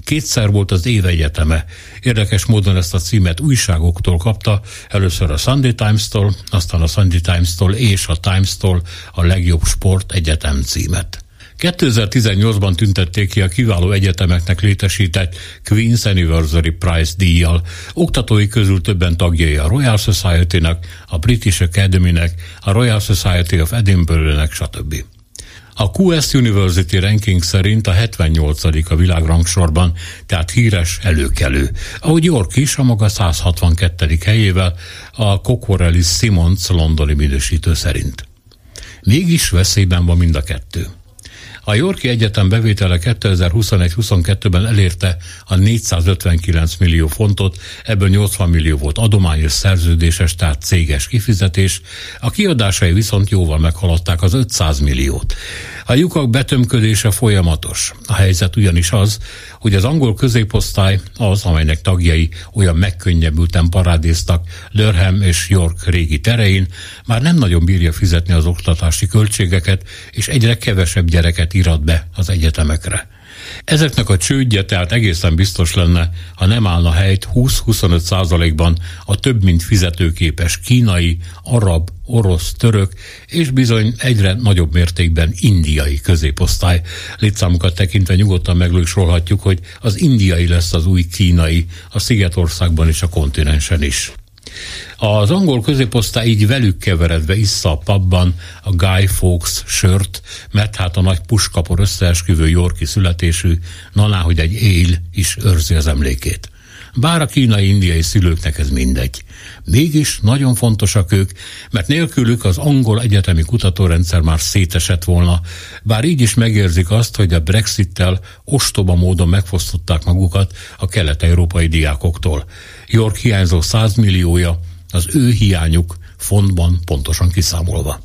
Kétszer volt az év egyeteme. Érdekes módon ezt a címet újságoktól kapta, először a Sunday Times-tól, aztán a Sunday Times-tól és a Times-tól a legjobb sport egyetem címet. 2018-ban tüntették ki a kiváló egyetemeknek létesített Queen's Anniversary Prize díjjal. Oktatói közül többen tagjai a Royal Society-nak, a British Academy-nek, a Royal Society of Edinburgh-nek, stb. A QS University ranking szerint a 78. a világrangsorban, tehát híres előkelő. Ahogy York is a maga 162. helyével a Cockorellis Simons londoni minősítő szerint. Mégis veszélyben van mind a kettő. A Yorki Egyetem bevétele 2021-22-ben elérte a 459 millió fontot, ebből 80 millió volt adományos szerződéses, tehát céges kifizetés, a kiadásai viszont jóval meghaladták az 500 milliót. A lyukak betömködése folyamatos. A helyzet ugyanis az, hogy az angol középosztály az, amelynek tagjai olyan megkönnyebbülten parádéztak Durham és York régi terein, már nem nagyon bírja fizetni az oktatási költségeket, és egyre kevesebb gyereket irat be az egyetemekre. Ezeknek a csődje tehát egészen biztos lenne, ha nem állna helyt 20-25 százalékban a több mint fizetőképes kínai, arab, orosz, török és bizony egyre nagyobb mértékben indiai középosztály. Létszámukat tekintve nyugodtan meglősolhatjuk, hogy az indiai lesz az új kínai a Szigetországban és a kontinensen is. Az angol középosztály így velük keveredve issza a pubban a Guy Fawkes sört, mert hát a nagy puskapor összeesküvő Yorki születésű, naná, hogy egy él is őrzi az emlékét. Bár a kínai-indiai szülőknek ez mindegy. Mégis nagyon fontosak ők, mert nélkülük az angol egyetemi kutatórendszer már szétesett volna, bár így is megérzik azt, hogy a Brexittel ostoba módon megfosztották magukat a kelet-európai diákoktól. York hiányzó 100 milliója, az ő hiányuk fontban pontosan kiszámolva.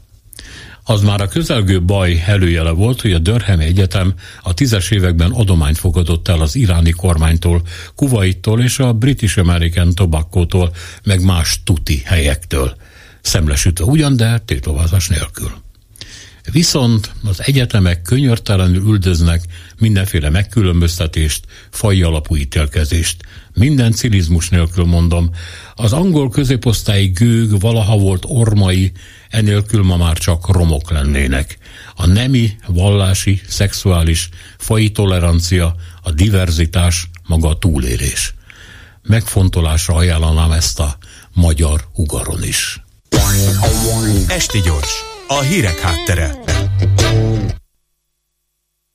Az már a közelgő baj előjele volt, hogy a Dörhem Egyetem a tízes években adományt fogadott el az iráni kormánytól, Kuwaittól és a British American Tobacco-tól, meg más tuti helyektől. Szemlesütve ugyan, de tétovázás nélkül. Viszont az egyetemek könyörtelenül üldöznek mindenféle megkülönböztetést, faj alapú ítélkezést. Minden cinizmus nélkül mondom. Az angol középosztályi gőg valaha volt ormai, enélkül ma már csak romok lennének. A nemi, vallási, szexuális, fai tolerancia, a diverzitás, maga a túlélés. Megfontolásra ajánlanám ezt a magyar ugaron is. Esti gyors, a hírek háttere.